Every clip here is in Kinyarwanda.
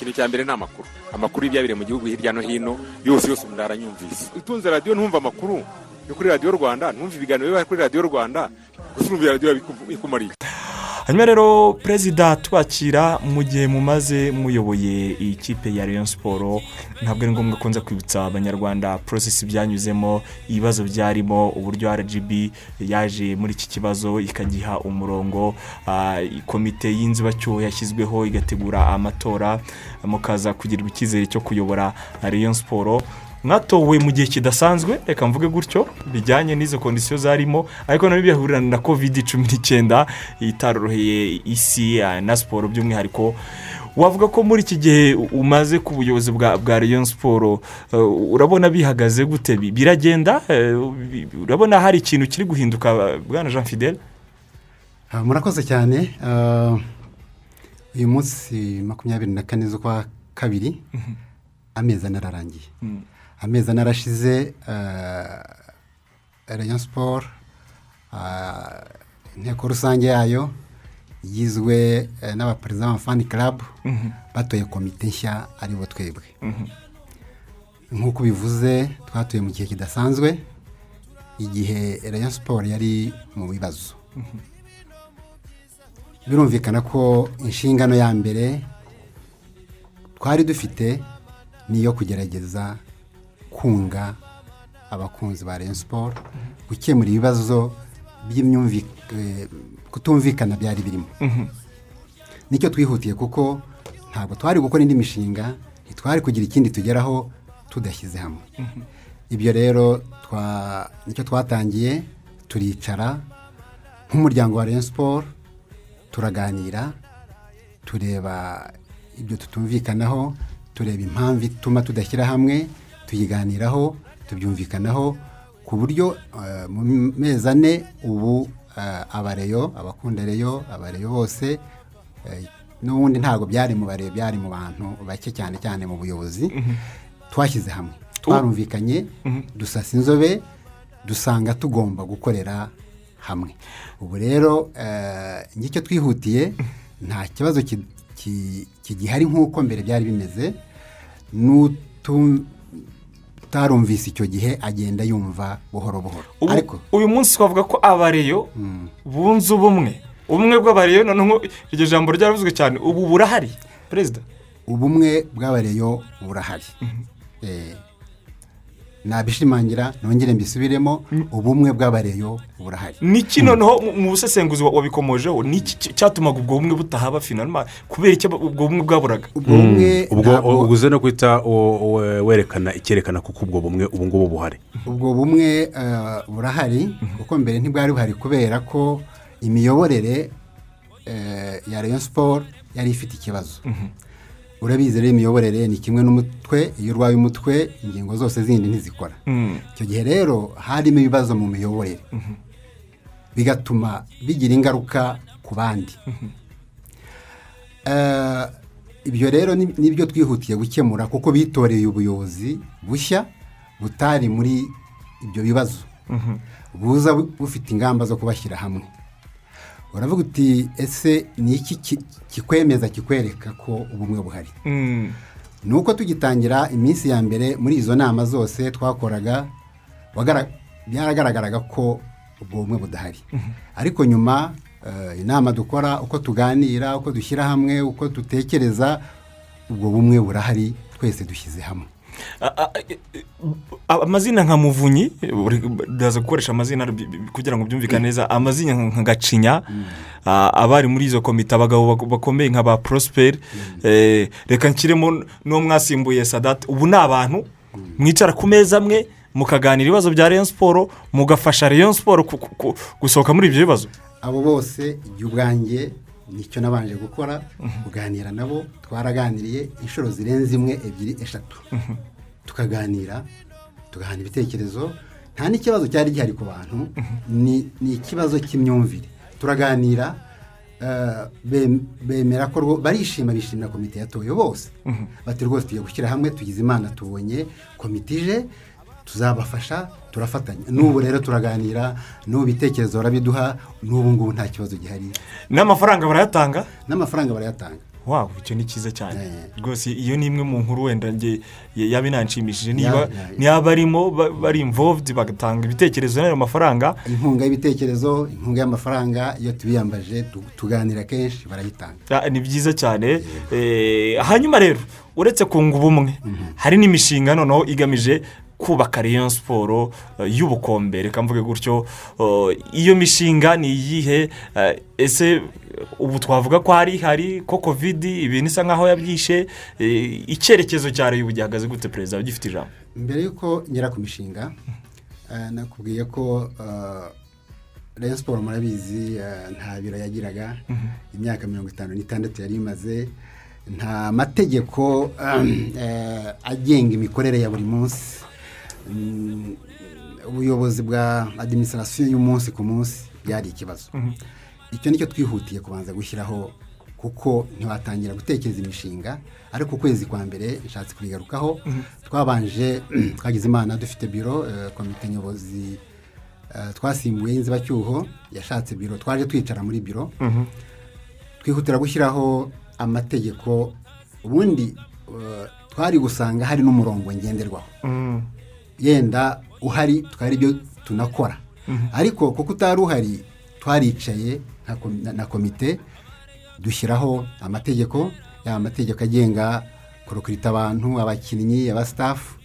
ikintu cya mbere ni amakuru. Amakuru y'ibyabire mu gihugu hirya no hino yose yose umuntu aranyumvise utunze radiyo ntumva amakuru yo kuri radiyo rwanda ntumve ibiganiro biba kuri radiyo rwanda gusa urumva radiyo bikumariye. Hanyuma rero perezida twakira mu gihe mumaze muyoboye iyi kipe ya Rayon siporo ntabwo ari ngombwa ko nza kwibutsa abanyarwanda porosesi byanyuzemo ibibazo byarimo uburyo rgb yaje muri iki kibazo ikagiha umurongo. Ah, komite y'inzibacyuho yashyizweho igategura amatora mukaza kugirirwa icyizere cyo kuyobora Rayon siporo mwatowe mu gihe kidasanzwe reka mvuge gutyo bijyanye n'izo kondisiyo zarimo ariko na byo bihurirana na kovide cumi n'icyenda itaroroheye isi ah, na siporo by'umwihariko. Wavuga ko muri iki gihe umaze ku buyobozi bwa bwa Rayon siporo eh, urabona bihagaze gute? Bi- biragenda? Eh, urabona hari ikintu kiri guhinduka bwana jean fidele Ah, murakoze cyane. Ah, uyu munsi makumyabiri na kane z'ukwa kabiri amezi ane ararangiye. Amezi ane arashize rayon siporo ah, inteko rusange yayo igizwe eh, n'abaperezida b'amafani karabu batoye komite nshya ari bo twebwe. Nk'uko bivuze twatuye mu gihe kidasanzwe igihe rayon siporo yari mu bibazo. Birumvikana ko inshingano ya mbere twari dufite ni iyo kugerageza kunga abakunzi ba Rayon siporo gukemura ibibazo eh, kutumvikana byari birimo. Nicyo twihutiye kuko ntabwo twari gukora indi mishinga ntitwari kugira ikindi tugeraho tudashyize hamwe. Ibyo rero ni cyo twatangiye turicara nk'umuryango wa Rayon siporo turaganira tureba ibyo tutumvikanaho tureba impamvu ituma tudashyira hamwe tuyiganiraho tubyumvikanaho ku buryo eh, mu mezi ane ubu eh, abareyo abakunda reyo abareyo bose eh, n'ubundi ntabwo byari mu bareyo byari mu bantu bake cyane cyane mu buyobozi twashyize hamwe. Twarumvikanye dusasa inzobe dusanga tugomba gukorera hamwe. Ubu rero ngicyo twihutiye nta kibazo ki- ki- kigihari nk'uko mbere byari bimeze n'utarumvise icyo gihe agenda yumva buhoro buhoro. Ariko uyu munsi twavuga ko abareyo bunze ubumwe. Ubumwe bw'abareyo noneho iryo jambo ryaravuzwe cyane. Ubu burahari perezida? Ubumwe bw'abareyo burahari. Eh, nabishimangira nongere mbisubiremo ubumwe bw'abareyo burahari. Niki noneho mu- busesenguzi wa- wabikomojeho niki cy- cyatumaga ubwo bumwe butahaba finalima kubera icyo ubwo bumwe bwaburaga? Ubwo bumwe ubwo ntabwo- uguze no guhita werekana icyerekana kuko ubwo bumwe ubu ngubu buhari. Ubwo bumwe eh, burahari kuko mbere ntibwari buhari kubera ko imiyoborere eh, ya rayon siporo yari ifite ikibazo. Urabizi rero imiyoborere ni kimwe n'umutwe iyo urwaye umutwe ingingo zose zindi ntizikora. Icyo gihe rero harimo ibibazo mu miyoborere. Bigatuma bigira ingaruka ku bandi. Eh, ibyo rero ni- ni byo twihutiye gukemura kuko bitoreye ubuyobozi bushya butari muri ibyo bibazo. Buza bu- bufite ingamba zo kubashyira hamwe. Uravuga uti ese ni iki ki- kikwemeza kikwereka ko ubumwe buhari? Mm. ni uko tugitangira iminsi ya mbere muri izo nama zose twakoraga byaragaragaraga ko ubwo bumwe budahari. Ariko nyuma eh, inama dukora uko tuganira uko dushyira hamwe uko dutekereza ubwo bumwe burahari twese dushyize hamwe. Amazina nka muvunyi ndaza gukoresha amazina kugira ngo byumvikane neza amazina nka gacinya a- abari muri izo komite abagabo bak- bakomeye nka ba porosiperi eh, reka nshyiremo n'uwo mwasimbuye sadate ubu ni abantu mwicara ku meza amwe mukaganira ibibazo bya rayon siporo mugafasha rayon siporo gusohoka muri ibyo bibazo. Abo bose igihe ubwanjye ni cyo nabanje gukora kuganira nabo twaraganiriye inshuro zirenze imwe ebyiri eshatu. Tukaganira tugahana ibitekerezo. Nta n'ikibazo cyari gihari ku bantu. Ni ikibazo cy'imyumvire. Turaganira eh, bem- bemera ko barishima bishimira komite yatoye bose. Bati rwose tugiye gushyira hamwe tugize imana tubonye komite ije. Tuzabafasha turafatanya. N'ubu rero turaganira n'ubu ibitekerezo barabiduha n'ubu ngubu nta kibazo gihari. N'amafaranga barayatanga? N'amafaranga barayatanga. Wawe icyo ni cyiza cyane. Eh. rwose iyo ni imwe mu nkuru wenda nge yaba inanshimishije niba Ya- ya- niba barimo ba- bari involved bagatanga ibitekerezo n'ayo mafaranga. Inkunga y'ibitekerezo inkunga y'amafaranga iyo tubiyambaje tu- tuganira kenshi barayitanga. Ah, ni byiza cyane. Eh, hanyuma rero uretse kunga ubumwe hari n'imishinga noneho igamije kubaka Rayon siporo y'ubukombe. Reka mvuge gutyo Oh, iyo mishinga ni iyihe? Eh, ese ubu twavuga ko hari hari ko kovidi ibintu isa nkaho yabyishe? Eh, icyerekezo cya Rayon ubu gihagaze gute perezida? Ugifite ijambo. Mbere y'uko ngera ku mishinga eh, nakubwiye ko eh, Rayon siporo murabizi eh, nta biro yagiraga. Imyaka mirongo itanu n'itandatu yari imaze. Nta mategeko eh, agenga imikorere ya buri munsi. Ubuyobozi bwa adiminisitirasiyo y'umunsi ku munsi byari ikibazo. Icyo ni cyo twihutiye kubanza gushyiraho kuko ntiwatangira gutekereza imishinga ariko ukwezi kwa mbere nshatse kubigarukaho twabanje twagize imana dufite biro eh, komite nyobozi eh, twasimbuye y'inzibacyuho yashatse biro twaje twicara muri biro. Twihutira gushyiraho amategeko ubundi eh, twari gusanga hari n'umurongo ngenderwaho. Yenda uhari twari ibyo tunakora. Ariko kuko utari uhari twaricaye na- komite dushyiraho amategeko yaba amategeko agenga kurukirita abantu abakinnyi abasitafu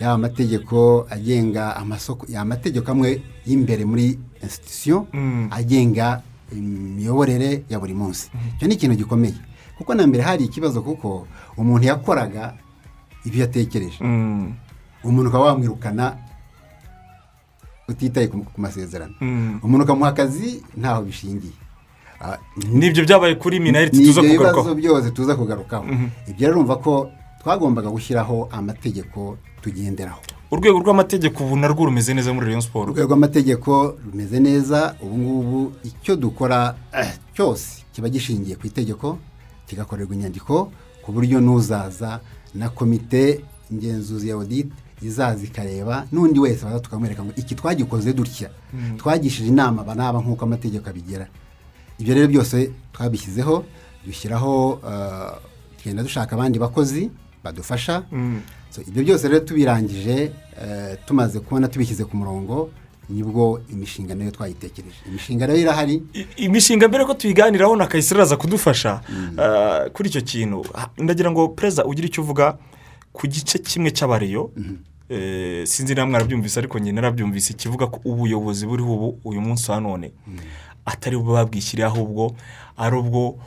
yaba amategeko agenga amasoko yaba amategeko amwe y'imbere muri institusiyo agenga imiyoborere ya buri munsi. Icyo ni ikintu gikomeye. Kuko na mbere hari ikibazo kuko umuntu yakoraga ibyo yatekereje. Mm, umuntu ukaba wamwirukana utitaye ku masezerano. Mm. umuntu ukamuha akazi ntaho bishingiye. Ah, ni byo byabaye kuri minayiti tuza kugarukaho. byose tuza kugarukaho. Ibyo rero urumva ko twagombaga gushyiraho amategeko tugenderaho. Urwego rw'amategeko ubu narwo rumeze neza muri Rayon siporo urwego rw'amategeko rumeze neza ubu ngubu icyo dukora eh, cyose kiba gishingiye ku itegeko kigakorerwa inyandiko ku buryo n'uzaza na komite ngenzuzi ya odite izaza ikareba n'undi wese baza tukamwereka ngo iki twagikoze dutya. Twagishije inama aba n'aba nk'uko amategeko abigera ibyo rero byose twabishyizeho dushyiraho eh, tugenda dushaka abandi bakozi badufasha. So, ibyo byose rero tubirangije eh, tumaze kubona tubishyize ku murongo ni bwo imishinga na yo twayitekereje. Imishinga rero irahari. Imishinga mbere ko tuyiganiraho na kayisire araza kudufasha ah, kuri icyo kintu ndagira ngo perezida ugire icyo uvuga ku gice kimwe cy'abareyo Eh, sinzi niba mwarabyumvise ariko njye narabyumvise kivuga ko ubuyobozi buriho ubu uyu munsi wa none. Atari bwo babwishyiriye ahubwo ari ubwo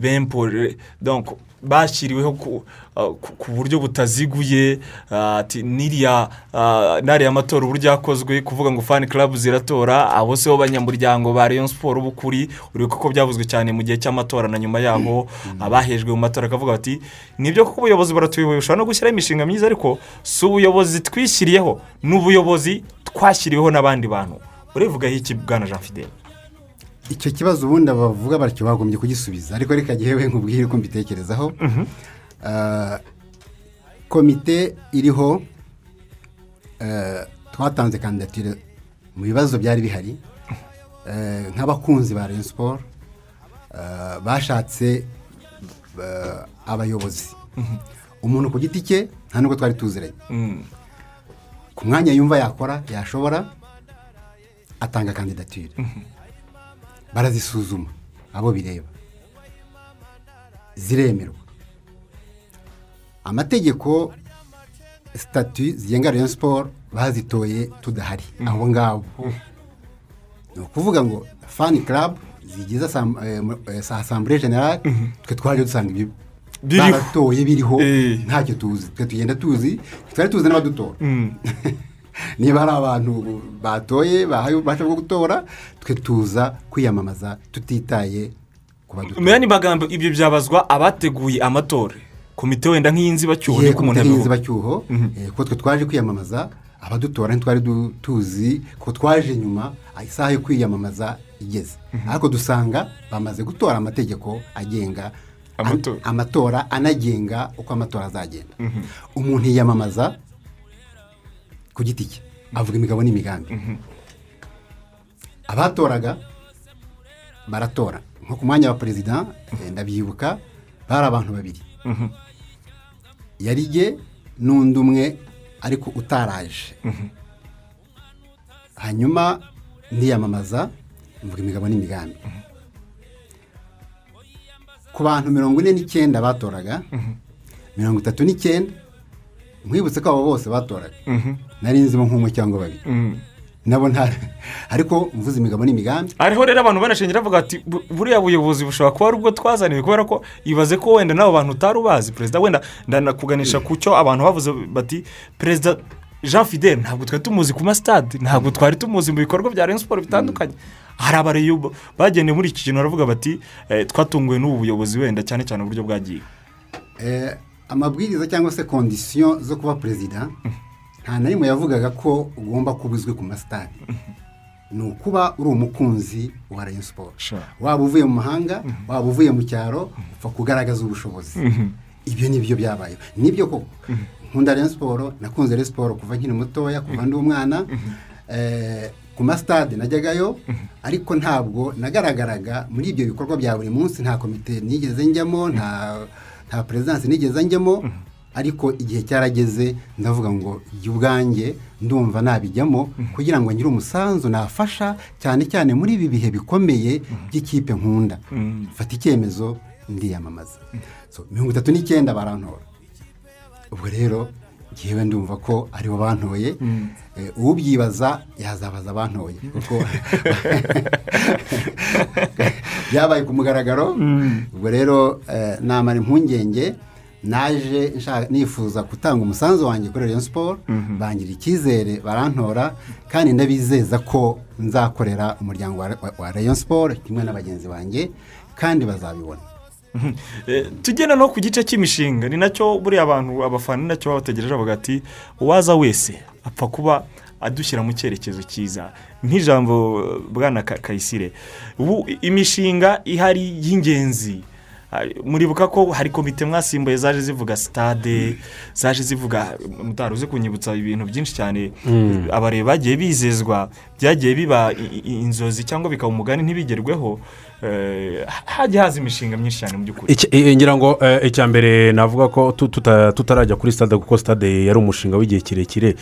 bempore donc bashyiriweho ku, uh, ku- buryo butaziguye uh, ati n'iriya uh, n'ariya matora uburyo yakozwe kuvuga ngo fani club ziratora abo se bo banyamuryango ba Rayon Sport b'ukuri uribuka ko byavuzwe cyane mu gihe cy'amatora na nyuma yaho. Abahejwe mu matora akavuga bati ni byo koko ubuyobozi baratuyoboye bushobora no gushyiraho imishinga myiza ariko si ubuyobozi twishyiriyeho ni ubuyobozi twashyiriweho n'abandi bantu. Urivugaho iki bwana Jean Fidele? Icyo kibazo ubundi abavuga batyo bagombye kugisubiza. Ariko reka gihewe nkubwire ko mbitekerezaho. Ah, komite iriho eh, twatanze kandidatire mu bibazo byari bihari. Eh, nk'abakunzi ba Rayon Sport eh, bashatse abayobozi. Umuntu ku giti cye nta nubwo twari tuziranye. Mm. ku mwanya yumva yakora yashobora atanga kandidatire. Barazisuzuma. Abo bireba. Ziremerwa. Amategeko sitati zigenga Rayon siporo bazitoye tudahari. Abo ngabo ni ukuvuga ngo fani karabu zigize asam- eh, eh, sa asambure generale twe twaje dusanga ibyo baratoye biriho. Eh. ntacyo tuzi. Twe tugenda tuzi twari tuzi n'abadutora. niba hari abantu batoye bahaye ububasha bwo gutora twe tuza kwiyamamaza tutitaye ku badutora. Magambo ibyo byabazwa abateguye amatora. Komite wenda nk'iy'inzibacyuho niko umuntu komite yabivuga y'inzibacyuho eh, kuko twe twaje kwiyamamaza abadutora ntitwari tuzi ko twaje nyuma ah, isaha yo kwiyamamaza igeze. Ariko dusanga bamaze gutora amategeko agenga Amatora. amatora anagenga uko amatora azagenda. Umuntu yiyamamaza ku giti cye avuga imigabo n'imigambi. Abatoraga baratora. Nko ku mwanya wa perezida eh, ndabyibuka bari abantu babiri. Yari jye n'undi umwe ariko utaraje. Hanyuma ndiyamamaza mvuga imigabo n'imigambi. Ku bantu mirongo ine n'icyenda batoraga mirongo itatu n'icyenda nkwibutse ko abo bose batoraga. Nari nzimo nk'umwe cyangwa babiri. Nabo nta ariko mvuze imigabo n'imigambi. Ariho rero abantu banashingira bavuga ati "Bu- buriya buyobozi bushobora kuba ari ubwo twazaniwe kubera ko ibaze ko wenda n'abo bantu utari ubazi perezida. Wenda ndanakuganisha ku cyo abantu bavuze bati perezida jean fidele ntabwo twari tumuzi ku masitade ntabwo twari tumuzi mu bikorwa bya rayon siporo bitandukanye. Hari abareyo bagendeye muri iki kintu baravuga bati "Eh, twatunguwe n'ubu buyobozi wenda cyane cyane uburyo bwagiye. Eh, amabwiriza cyangwa se kondisiyo zo kuba perezida nta na rimwe yavugaga ko ugomba kuba uzwi ku masitade ni ukuba uri umukunzi wa rayon siporo Sure. waba uvuye mu mahanga waba uvuye mu cyaro upfa kugaragaza ubushobozi. Ibyo ni byo byabayeho ni byo koko. Nkunda rayon siporo nakunze rayon siporo kuva nkiri mutoya kuva ndi umwana. Eh, ku masitade najyagayo ariko ntabwo nagaragaraga muri ibyo bikorwa bya buri munsi. Nta komite nigeze njyamo nta nta perezidansi nigeze njyamo. Ariko igihe cyarageze ndavuga ngo jya ubwanjye ndumva nabijyamo kugira ngo ngire umusanzu nafasha cyane cyane muri ibi bihe bikomeye by'ikipe nkunda. Mfata icyemezo ndiyamamaza. So, mirongo itatu n'icyenda barantora. Ubwo rero ngewe ndumva ko ari bo bantoye. Eh, ubyibaza yazabaza abantoye kuko byabaye ku mugaragaro. Ubwo rero eh, namara impungenge naje nifuza gutanga umusanzu wanjye kuri rayon siporo bangira icyizere barantora kandi ndabizeza ko nzakorera umuryango wa, rayon siporo kimwe na bagenzi banjye kandi bazabibona. Eh, tugenda no ku gice cy'imishinga ni na cyo buriya abantu abafana ni na cyo baba bategereje bavuga ati uwaza wese apfa kuba adushyira mu cyerekezo cyiza. Nk'ijambo eh, bwana Ka- kayisire. Ubu imishinga ihari y'ingenzi muribuka ko hari komite mwasimbuye zaje zivuga sitade zaje zivuga mutari uzi kunyibutsa ibintu byinshi cyane. Abareba bagiye bizezwa byagiye biba inzozi cyangwa bikaba umugani ntibigerweho. eh, hajya haza imishinga myinshi cyane mu by'ukuri. Ngira ngo eh, icya mbere navuga ko tu- tuta- tutarajya kuri stade kuko stade yari umushinga w'igihe kirekire.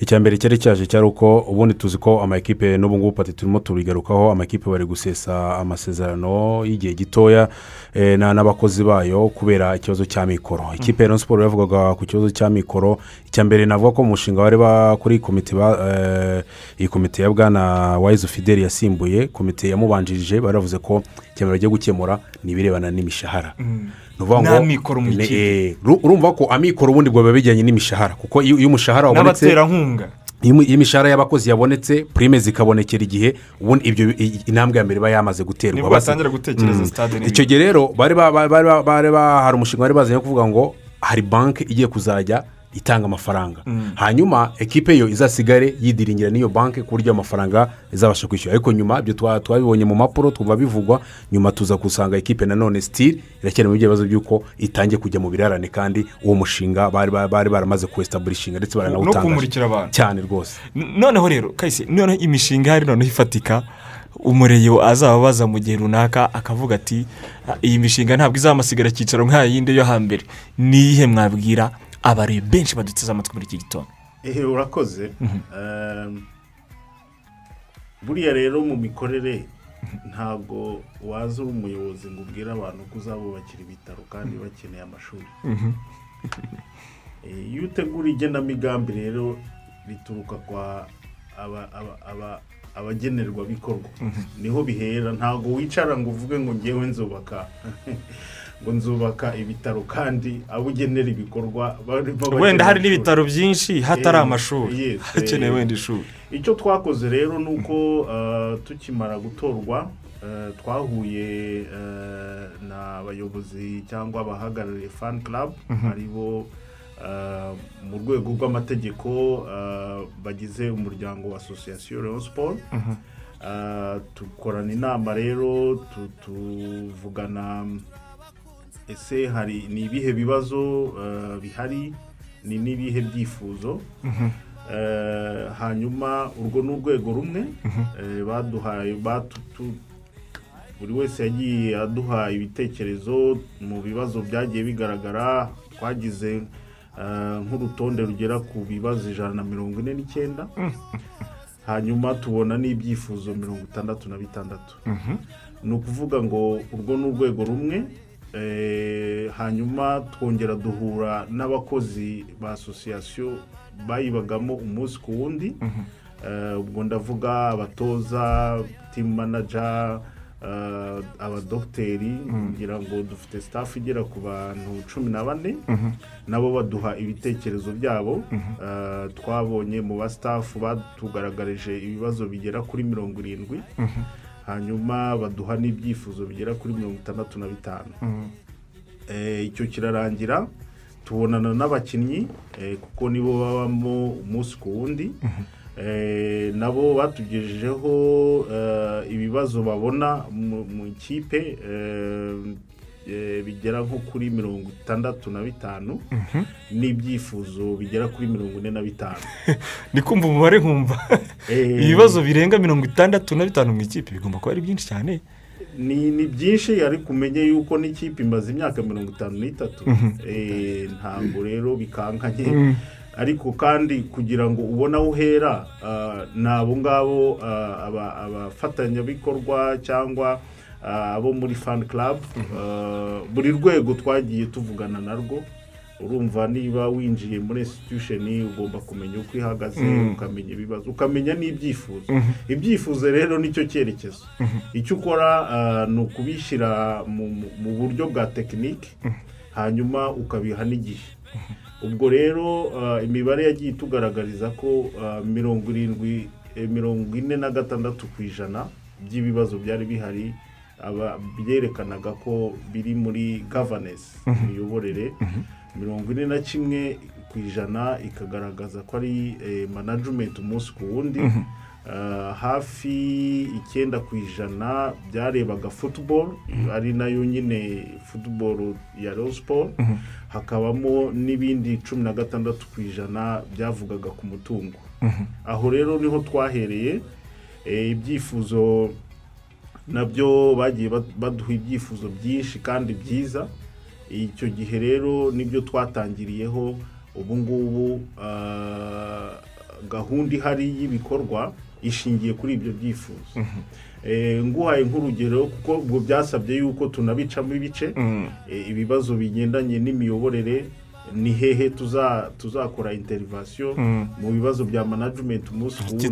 Icya mbere cyari cyaje cyari uko ubundi tuzi ko amakipe n'ubu ngubu pati turimo tubigarukaho. Amakipe bari gusesa amasezerano y'igihe gitoya eh, na- n'abakozi bayo kubera ikibazo cya mikoro. Ikipe ya siporo yavugaga ku kibazo cya mikoro. Icya mbere navuga ko umushinga wari kuri komite ba- eh, iyi komite ya bwana wayizu fideli yasimbuye komite yamubanjirije baravuze ko icya mbere bagiye gukemura ni ibirebana n'imishahara ngo N'amikoro mu ikipe. eh, ru- urumva ko amikoro ubundi biba bijyanye n'imishahara kuko iyo umushahara wabonetse n'abaterankunga iyo imishahara y'abakozi yabonetse purime zikabonekera igihe ubundi ibyo intambwe ya mbere iba yamaze guterwa ni bwo batangira gutekereza Mm. sitade n'ibindi. icyo gihe rero bari ba- ba- bari ba- bari ba- hari umushinga bari bazanye wo kuvuga ngo hari banki igiye kuzajya itanga amafaranga. Hanyuma ekipe yo izasigare yidiringira n'iyo banki ku buryo amafaranga izabasha kwishyura. Ariko nyuma ibyo twa- twabibonye mu mpapuro twumva bivugwa nyuma tuza gusanga ekipe nanone sitiri iracyari mu bibazo by'uko itangiye kujya mu birarane kandi uwo mushinga bari ba- bari baramaze kuwesitaburishinga ndetse baranawutangaje. cyane rwose. Noneho rero kahise noneho imishinga ihari noneho ifatika umureyo azaba abaza mu gihe runaka akavuga ati "Ah, iyi mishinga ntabwo izamasigara icyicaro nk'aya yindi yo hambere. Niyihe mwabwira? Abareba benshi baduteze amatwi muri iki gitondo. Ehe urakoze. Ehm, buriya rero mu mikorere ntabwo waza uri umuyobozi ngo ubwire abantu ko uzabubakira ibitaro kandi bakeneye amashuri. Eh, iyo utegura igenamigambi rero rituruka kwa aba- aba- aba- abagenerwabikorwa. Niho bihera. Ntabwo wicara ngo uvuge ngo ngewe nzubaka. ngo nzubaka ibitaro kandi abo ugenera ibikorwa wenda hari n'ibitaro byinshi hatari Eh, amashuri. yes, hakeneye eh, wenda ishuri. Icyo twakoze rero ni uko eh, tukimara gutorwa twahuye n'abayobozi cyangwa abahagarariye fani club ari bo eh, mu rwego rw'amategeko bagize umuryango wa asosiyasiyo leon siporo dukorana inama rero tu- tuvugana ese hari ni ibihe bibazo eh, bihari? Ni n'ibihe byifuzo? Eh, hanyuma urwo ni urwego rumwe eh, baduhaye buri wese yagiye aduha ibitekerezo mu bibazo byagiye bigaragara twagize nk'urutonde rugera ku bibazo ijana na mirongo ine n'icyenda. Hanyuma tubona n'ibyifuzo mirongo itandatu na bitandatu. Ni ukuvuga ngo urwo ni urwego rumwe hanyuma twongera duhura n'abakozi ba asosiyasiyo bayibagamo umunsi ku wundi. Eh, ubwo ndavuga abatoza timu manaja eh, abadogiteri ngira ngo dufite staff igera ku bantu cumi na bane nabo baduha ibitekerezo byabo. Eh, twabonye mu ba staff batugaragarije ibibazo bigera kuri mirongo irindwi. Hanyuma baduha n'ibyifuzo bigera kuri mirongo itandatu na bitanu. Eh, icyo kirarangira tubonana n'abakinnyi eh, kuko nibo babamo umunsi ku wundi. Eh, nabo batugejejeho eh, ibibazo babona mu ikipe bigera nko kuri mirongo itandatu na bitanu n'ibyifuzo bigera kuri mirongo ine na bitanu. Ni kumva umubare nkumva. Eh, ibibazo birenga mirongo itandatu na bitanu mu ikipe bigomba kuba ari byinshi cyane. Ni byinshi ariko umenye yuko n'ikipe imaze imyaka mirongo itanu n'itatu. Eh, ntabwo rero bikankanye ariko kandi kugira ngo ubone aho uhera ah, ni abo ngabo ah, aba- abafatanyabikorwa cyangwa abo muri fani club ah, buri rwego twagiye tuvugana narwo. Urumva niba winjiye muri institution ugomba kumenya uko ihagaze ukamenya ibibazo ukamenya n'ibyifuzo. Ibyifuzo rero ni cyo cyerekezo. Icyo ukora ah, ni ukubishyira mu- buryo bwa tekinike hanyuma ukabiha n'igihe. Ubwo rero imibare yagiye itugaragariza ko mirongo irindwi eh, mirongo ine na gatandatu ku ijana by'ibibazo byari bihari byerekanaga ko biri muri governance imiyoborere mirongo ine na kimwe ku ijana ikagaragaza ko ari eh, management umunsi ku wundi. Ah, hafi icyenda ku ijana byarebaga football ari na yo nyine football ya Sport. Hakabamo n'ibindi cumi na gatandatu ku ijana byavugaga ku mutungo. Aho rero ni ho twahereye eh, ibyifuzo na byo bagiye bad- baduha ibyifuzo byinshi kandi byiza. Icyo gihe rero ni byo twatangiriyeho ubu ngubu ah, gahunda ihari y'ibikorwa ishingiye kuri ibyo byifuzo. Eh, nguhaye nk'urugero kuko ubwo byasabye yuko tunabicamo ibice. Eh, ibibazo bigendanye n'imiyoborere ni hehe tuza- tuzakora interivasiyo mu bibazo bya management umunsi ku wundi?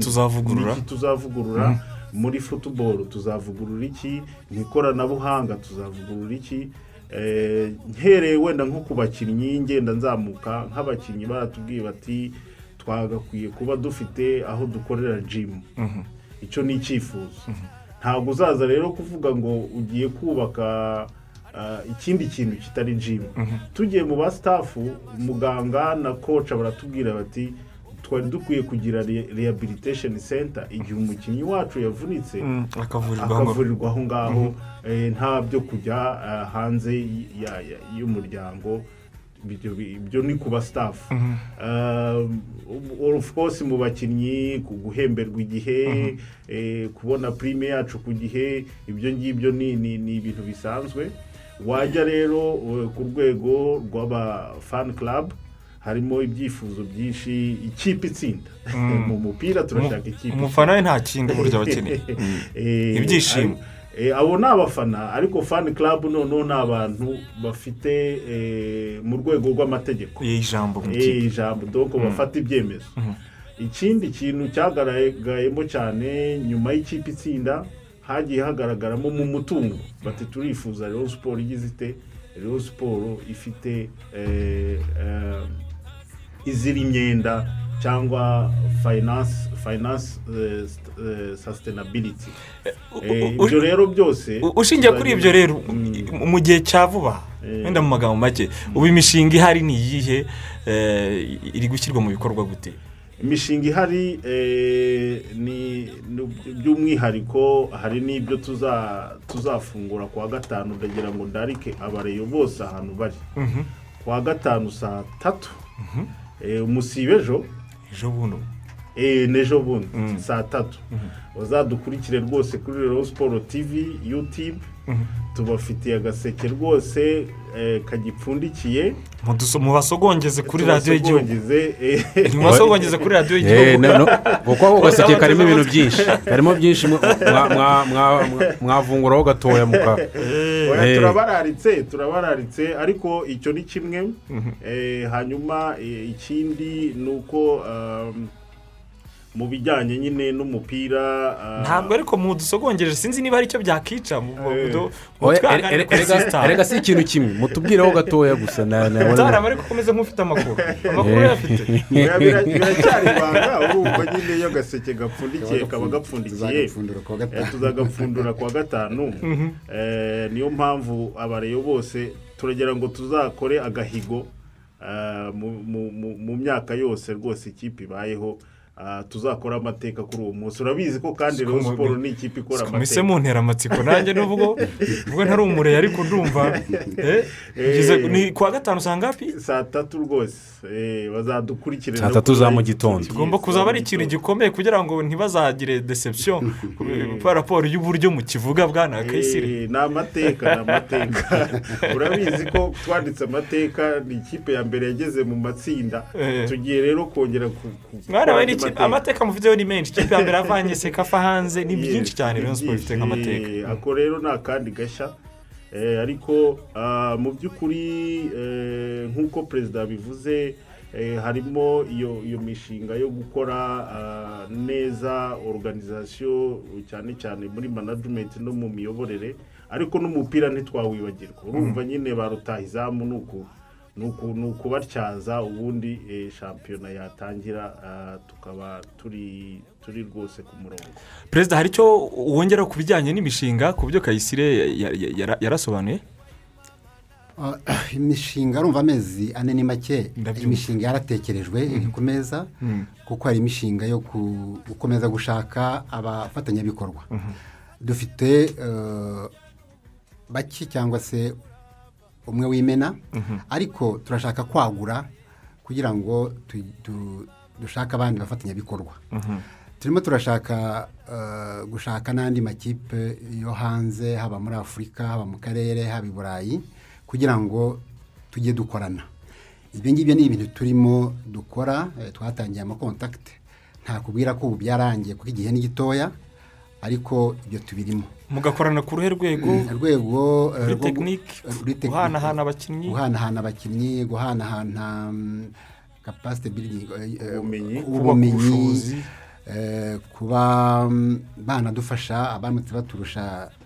Tuzavugurura? Muri futuboro. Tuzavugurura iki? Mu ikoranabuhanga tuzavugurura iki? Eh, nkereye wenda nko ku bakinnyi ngenda nzamuka nk'abakinnyi baratubwiye bati twagakwiye kuba dufite aho dukorera jimu icyo ni icyifuzo. Ntabwo uzaza rero kuvuga ngo ugiye kubaka ah, ikindi kintu kitari jimu tugiye mu ba sitafu muganga na koca baratubwira bati twari dukwiye kugira re- rehabilitation center igihe umukinnyi wacu yavunitse. Akavurirwa aho ngaho akavurirwa aho ngaho eh, nta byo kujya ah, hanze y'umuryango. Ibyo ni ku ba staff Um, of course mu bakinnyi guhemberwa igihe eh, kubona prime yacu ku gihe ibyo ngibyo ni ibintu bisanzwe. Wajya rero eh, ku rwego rw'aba fan club harimo ibyifuzo byinshi ikipe itsinda. Mu mupira turashaka ikipe umufana we nta kindi buryo aba akeneye Eh, Ibyishimo. ari- eh, abo ni abafana ariko fani club noneho ni abantu bafite eh, mu rwego rw'amategeko. Ijambo doko bafata ibyemezo. Ikindi kintu cyagaragayemo cyane nyuma y'ikipe itsinda hagiye hagaragaramo mu mutungo. Bati turifuza rero siporo igize ite? Rero siporo ifite izira imyenda cyangwa finance finance eh, eh, sustainability. Eh, ibyo rero byose ushingiye kuri ibyo rero Mm. mu gihe cya vuba wenda mu magambo make ubu imishinga ihari ni iyihe iri gushyirwa mu bikorwa gute? Imishinga ihari ni by'umwihariko hari n'ibyo tuza- tuzafungura ku wa gatanu ndagira ngo ndarike abareyo bose ahantu bari. Ku wa gatanu saa tatu Eh, umusibe ejo ejo. Bundi Eh, n'ejo bundi saa tatu. Bazadukurikire rwose kuri rero siporo tivi yutube tubafitiye agaseke rwose eh, kagipfundikiye. Muduso- mubasogongeze kuri radiyo y'igihugu. Tubasogongeze, eh, kuri radiyo Eh, y'igihugu. kuko ako gaseke karimo ibintu byinshi. Karimo byinshi mwa- mwa- mwa- mwa- mwavunguraho gatoya turabararitse turabararitse. Ariko icyo ni kimwe. Eh, hanyuma ikindi ni uko um, mu bijyanye nyine n'umupira ah, ntabwo ariko mudusogongere sinzi niba ari cyo byakica mu- mu- Eh. mu- erega si ikintu kimwe mutubwireho gatoya gusa mutarama ariko ukomeze nk'ufite amakuru. Amakuru Eh. yafite. Oya, bira- biracyari ibanga urumva nyine iyo agaseke gapfundikiye kaba gapfundikiye. tuzagapfundura ku wa Eh, gatanu. tuzagapfundura ku wa gatanu Eh, niyo mpamvu abareyo bose turagira ngo tuzakore agahigo ah, mu- mu- mu- mu myaka yose rwose ikipe ibayeho. Tuzakora amateka kuri uwo munsi. Urabizi ko kandi rero siporo ni ikipe ikora mise amateka. muntera amatsiko nanjye nubwo ubwo ntari umureye ariko ndumva eh, ngeze- ni kuwa gatanu usanga hapi saa tatu rwose. Eh, bazadukurikire Saa tatu za mu gitondo. TV. tugomba kuzaba ari ikintu gikomeye kugira ngo ntibazagire deception. Kwa raporo y'uburyo mukivuga bwana kayisire. Eh, ni amateka ni amateka urabizi ko twanditse amateka ni ikipe ya mbere yageze mu matsinda. Eh. tugiye rero kongera ku amateka mufiteho ni menshi. Ikipe ya mbere yavanye sekafa hanze ni byinshi cyane Ni rero siporo ifite nk'amateka ako rero ni akandi gashya. Ariko ah, mu by'ukuri eh, nk'uko perezida yabivuze eh, harimo iyo iyo mishinga yo gukora ah, neza organization cyane cyane muri management no mu miyoborere ariko n'umupira ntitwawibagirwa. Urumva nyine ba rutahizamu ni uku? Ni uku- ni ukubatyaza ubundi eh, shampiyona yatangira ah, tukaba turi turi rwose ku murongo. Perezida hari icyo wongera ku bijyanye n'imishinga ku byo kayisire ya- ya- yara- yarasobanuye? Ah, imishinga arumva amezi ane ni make imishinga yaratekerejwe iri ku meza kuko hari imishinga yo gukomeza gushaka abafatanyabikorwa. Dufite eh, bake cyangwa se umwe w'imena. Ariko turashaka kwagura kugira ngo dushake abandi bafatanyabikorwa. Turimo turashaka eh, gushaka n'andi makipe yo hanze haba muri afurika haba mu karere haba i burayi kugira ngo tujye dukorana. Ibyo ngibyo ni ibintu turimo dukora eh, twatangiye amakontakiti ntakubwira ko ubu byarangiye kuko igihe ni gitoya ariko ibyo tubirimo. Mugakorana ku ruhe rwego urwego eh, kuri tekinike tekinike. guhanahana abakinnyi guhanahana abakinnyi guhanahana kapasite Ubumenyi. ubumenyi ubushobozi. eh, kuba mm, banadufasha abamutse baturusha eh,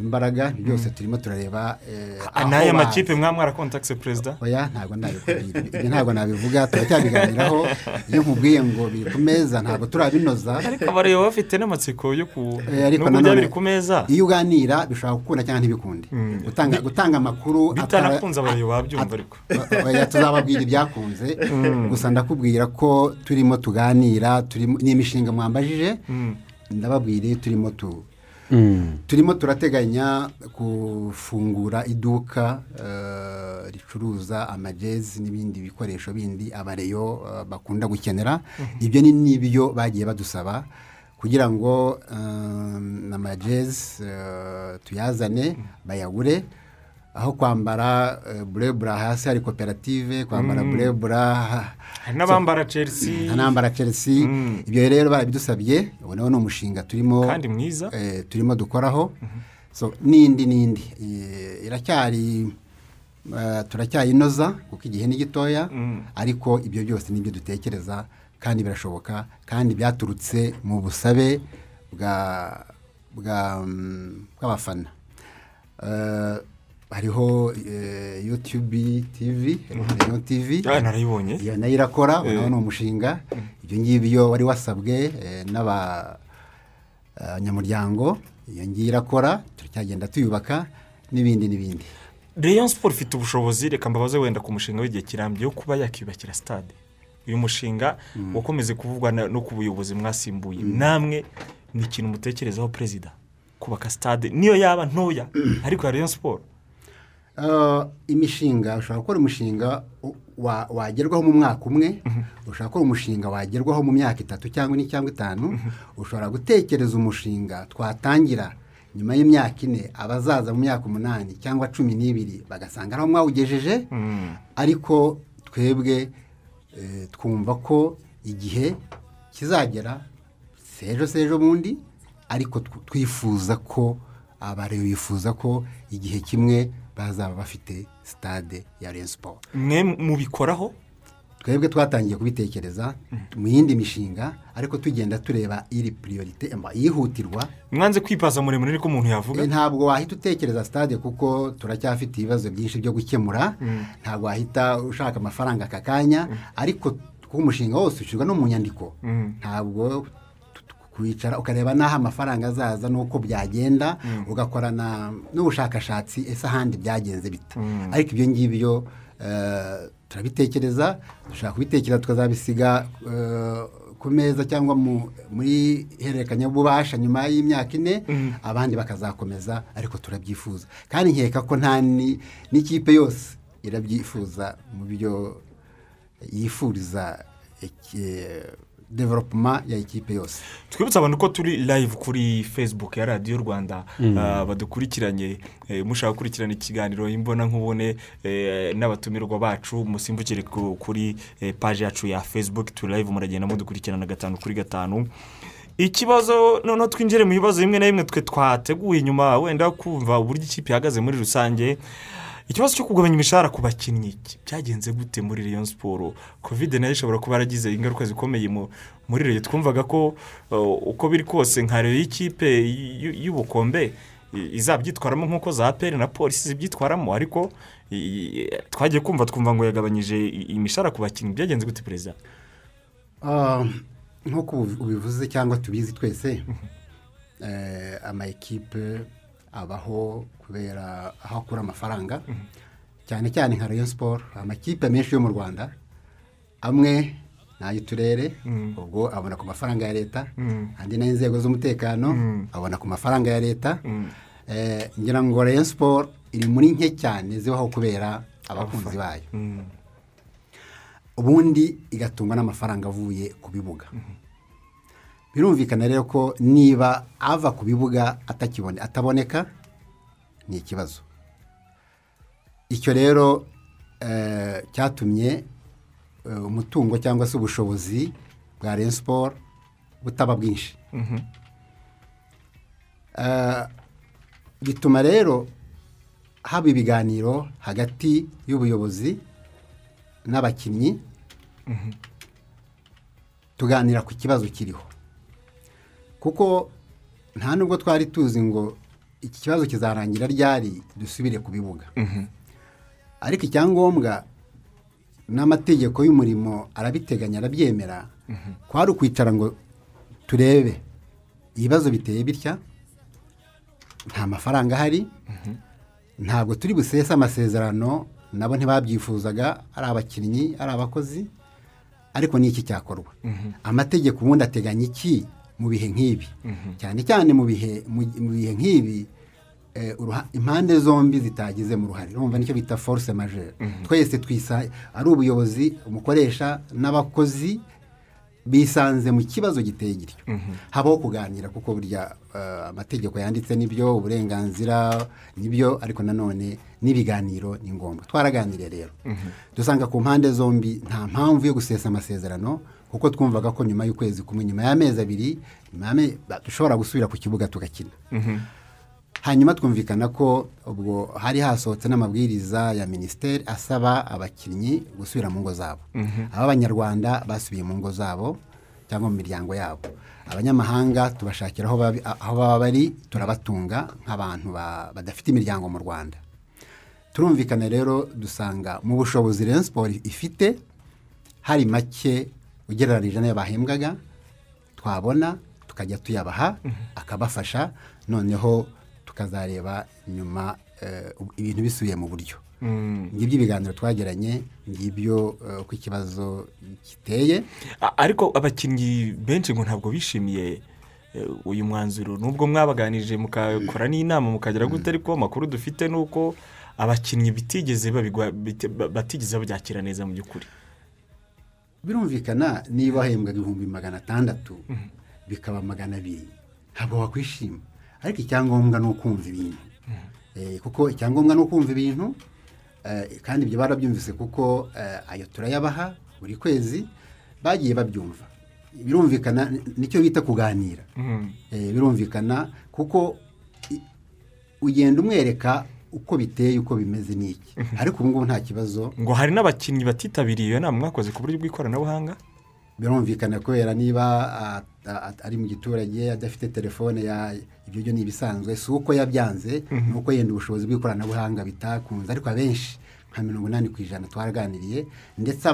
imbaraga byose turimo turareba eh, aho n'aya makipe mwaba mwarakontakise perezida oya ntabwo ntabwo nabivuga turacyabiganiraho. Iyo nkubwiye ngo biri ku meza ntabwo turabinoza. Ariko abareba bafite n'amatsiko yo ku Eh, biri ku meza. iyo uganira bishobora gukunda cyangwa ntibikunde gutanga gutanga amakuru bitanakunze abareba babyumva ariko. Oya, tuzababwira ibyakunze. Gusa ndakubwira ko turimo tuganira turimo ni imishinga mwambajije. Ndababwira iyo turimo tu turimo turateganya gufungura iduka eh, ricuruza amajezi n'ibindi bikoresho bindi abareyo eh, bakunda gukenera. Ibyo ni n'ibyo bagiye badusaba kugira ngo eh, amajezi tuyazane bayagure. Aho kwambara eh, burebura hasi hari koperative kwambara burebura ha- hari n'abambara chelsea. ntanambara chelsea. Ibyo rero barabidusabye ubu nawo ni umushinga turimo kandi mwiza. eh, turimo dukoraho. So n'indi n'indi. Eh, iracyari turacyayinoza kuko igihe ni gitoya. Ariko ibyo byose ni byo dutekereza kandi birashoboka kandi byaturutse mu busabe bwa bwa mm, bw'abafana. Hariho eh, yutube tivi radiyo tivi Ah, narayibonye. Iyo na yo irakora ubu nawo ni umushinga. Ibyo ngibyo wari wasabwe eh, n'abanyamuryango iyo ngiyo irakora turacyagenda tuyubaka n'ibindi n'ibindi. Rayon siporo ifite ubushobozi reka mbabaze wenda ku mushinga w'igihe kirambye wo kuba yakiyubakira stade. Uyu mushinga wakomeze kuvugwa no ku buyobozi mwasimbuye. Namwe ni ikintu mutekerezaho perezida. Kubaka stade niyo yaba ntoya. Ariko ya Rayon siporo Eh, imishinga ushobora gukora umushinga wagerwaho mu mwaka umwe ushobora gukora umushinga wagerwaho mu myaka itatu cyangwa ine cyangwa itanu ushobora gutekereza umushinga twatangira nyuma y'imyaka ine abazaza mu myaka umunani cyangwa cumi n'ibiri bagasanga aho mwawugejeje. Ariko twebwe eh, twumva ko igihe kizagera sejo sejo bundi ariko tw- twifuza ko abareba bifuza ko igihe kimwe bazaba bafite sitade ya Rayon Sport. Mwe mubikoraho? Twebwe twatangiye kubitekereza mu yindi mishinga ariko tugenda tureba iri piriyorite mba yihutirwa. Mwanze kwipaza muremure niko umuntu yavuga? Eh, ntabwo wahita utekereza stade kuko turacyafite ibibazo byinshi byo gukemura. Ntabwo wahita ushaka amafaranga aka kanya ariko kuko umushinga wose ushyirwa no mu nyandiko ntabwo kwicara ukareba n'aho amafaranga azaza n'uko byagenda ugakorana n'ubushakashatsi ese ahandi byagenze bita ariko ibyo ngibyo eh, turabitekereza dushobora kubitekereza tukazabisiga eh, ku meza cyangwa mu- muri hererekanyabubasha nyuma y'imyaka ine abandi bakazakomeza ariko turabyifuza. Kandi nkeka ko nta ni- n'ikipe yose irabyifuza mu byo yifuriza developuma ya ikipe yose. Twibutse abantu ko turi live kuri facebook ya radiyo rwanda ah, badukurikiranye eh, mushaka gukurikirana ikiganiro imbona nkubone eh, n'abatumirwa bacu musimbukire ku- kuri eh, paji yacu ya facebook turi live muragenda mudukurikirana gatanu kuri gatanu. Ikibazo noneho twinjire mu bibazo bimwe na bimwe twe twateguye inyuma wenda kumva uburyo ikipe ihagaze muri rusange. Ikibazo cyo kugabanya imishahara ku bakinnyi byagenze gute muri Rayon siporo kovide na yo ishobora kuba yaragize ingaruka zikomeye mu- muri Rayon. Twumvaga ko uh, uko biri kose nka Rayon y'ikipe y'ubukombe izabyitwaramo nk'uko za peri na polisi zibyitwaramo. Ariko twagiye kumva twumva ngo yagabanyije imishahara ku bakinnyi. Byagenze gute perezida? Ah, nk'uko ubi- ubivuze cyangwa tubizi twese eh, ama ekipe abaho kubera aho akura amafaranga cyane cyane nka rayon siporo amakipe menshi yo mu rwanda amwe ni ay'uturere ubwo abona ku mafaranga ya leta andi ni ay'inzego z'umutekano abona ku mafaranga ya leta. Eh, ngira ngo rayon siporo iri muri nke cyane zibaho kubera abakunzi bayo. Ubundi igatungwa n'amafaranga avuye ku bibuga. Birumvikana rero ko niba ava ku bibuga atakibone ataboneka ni ikibazo. Icyo rero eh, cyatumye eh, umutungo cyangwa se ubushobozi bwa Rayon siporo butaba bwinshi. Eh, bituma rero haba ibiganiro hagati y'ubuyobozi n'abakinnyi. Tuganira ku kibazo kiriho. Kuko nta nubwo twari tuzi ngo iki kibazo kizarangira ryari dusubire ku bibuga ariko icyangombwa n'amategeko y'umurimo arabiteganya arabyemera. Kwari ukwicara ngo turebe ibibazo biteye bitya nta mafaranga ahari. Ntabwo turi busese amasezerano nabo ntibabyifuzaga ari abakinnyi ari abakozi ariko ni iki cyakorwa? Amategeko ubundi ateganya iki? Mu bihe nk'ibi. Cyane cyane mu bihe mu mu nk'ibi eh, impande zombi zitagizemo uruhare urumva ni cyo bita force majeure. Twese twisa ari ubuyobozi umukoresha n'abakozi bisanze mu kibazo giteye gityo. Habaho kuganira kuko burya eh, amategeko yanditse ni byo uburenganzira ni byo ariko nanone n'ibiganiro ni ngombwa twaraganiriye rero. Dusanga ku mpande zombi nta mpamvu yo gusesa amasezerano kuko twumvaga ko nyuma y'ukwezi kumwe nyuma y'amezi abiri dushobora gusubira ku kibuga tugakina. Hanyuma twumvikana ko ubwo hari hasohotse n'amabwiriza ya minisiteri asaba abakinnyi gusubira mu ngo zabo. Ab'abanyarwanda basubiye mu ngo zabo cyangwa mu miryango yabo. Abanyamahanga tubashakira aho aho baba bari turabatunga nk'abantu ba- badafite imiryango mu rwanda. Turumvikana rero dusanga mu bushobozi Rayon siporo ifite hari make ugereranyije n'ayo bahembwaga twabona tukajya tuyabaha akabafasha noneho tukazareba nyuma eh, ibintu bisubiye mu buryo. Ngibyo ibiganiro twagiranye ngibyo eh, uko ikibazo giteye. Ariko abakinnyi benshi ngo ntabwo bishimiye eh, uyu mwanzuro. Nubwo mwabaganije mukakora n'inama mukagera gute ariko amakuru dufite ni uko abakinnyi bitigeze batigeze babyakira neza mu by'ukuri. Birumvikana niba wahembwaga ibihumbi magana atandatu bikaba magana abiri ntabwo wakwishima. Ariko icyangombwa ni ukumva ibintu. Eh, kuko icyangombwa ni ukumva ibintu eh, kandi ibyo barabyumvise kuko eh, ayo turayabaha buri kwezi bagiye babyumva. Birumvikana ni- ni cyo bita kuganira. Eh, birumvikana kuko ugenda umwereka uko biteye uko bimeze n'iki ariko ubu ngubu nta kibazo. Ngo hari n'abakinnyi batitabiriye iyo nama mwakoze ku buryo bw'ikoranabuhanga? Birumvikana kubera niba ari mu giturage adafite telefone ya ibyo byo ni ibisanzwe. Si uko yabyanze ni uko yenda ubushobozi bw'ikoranabuhanga bitakunze. Ariko abenshi nka mirongo inani ku ijana twaraganiriye ndetse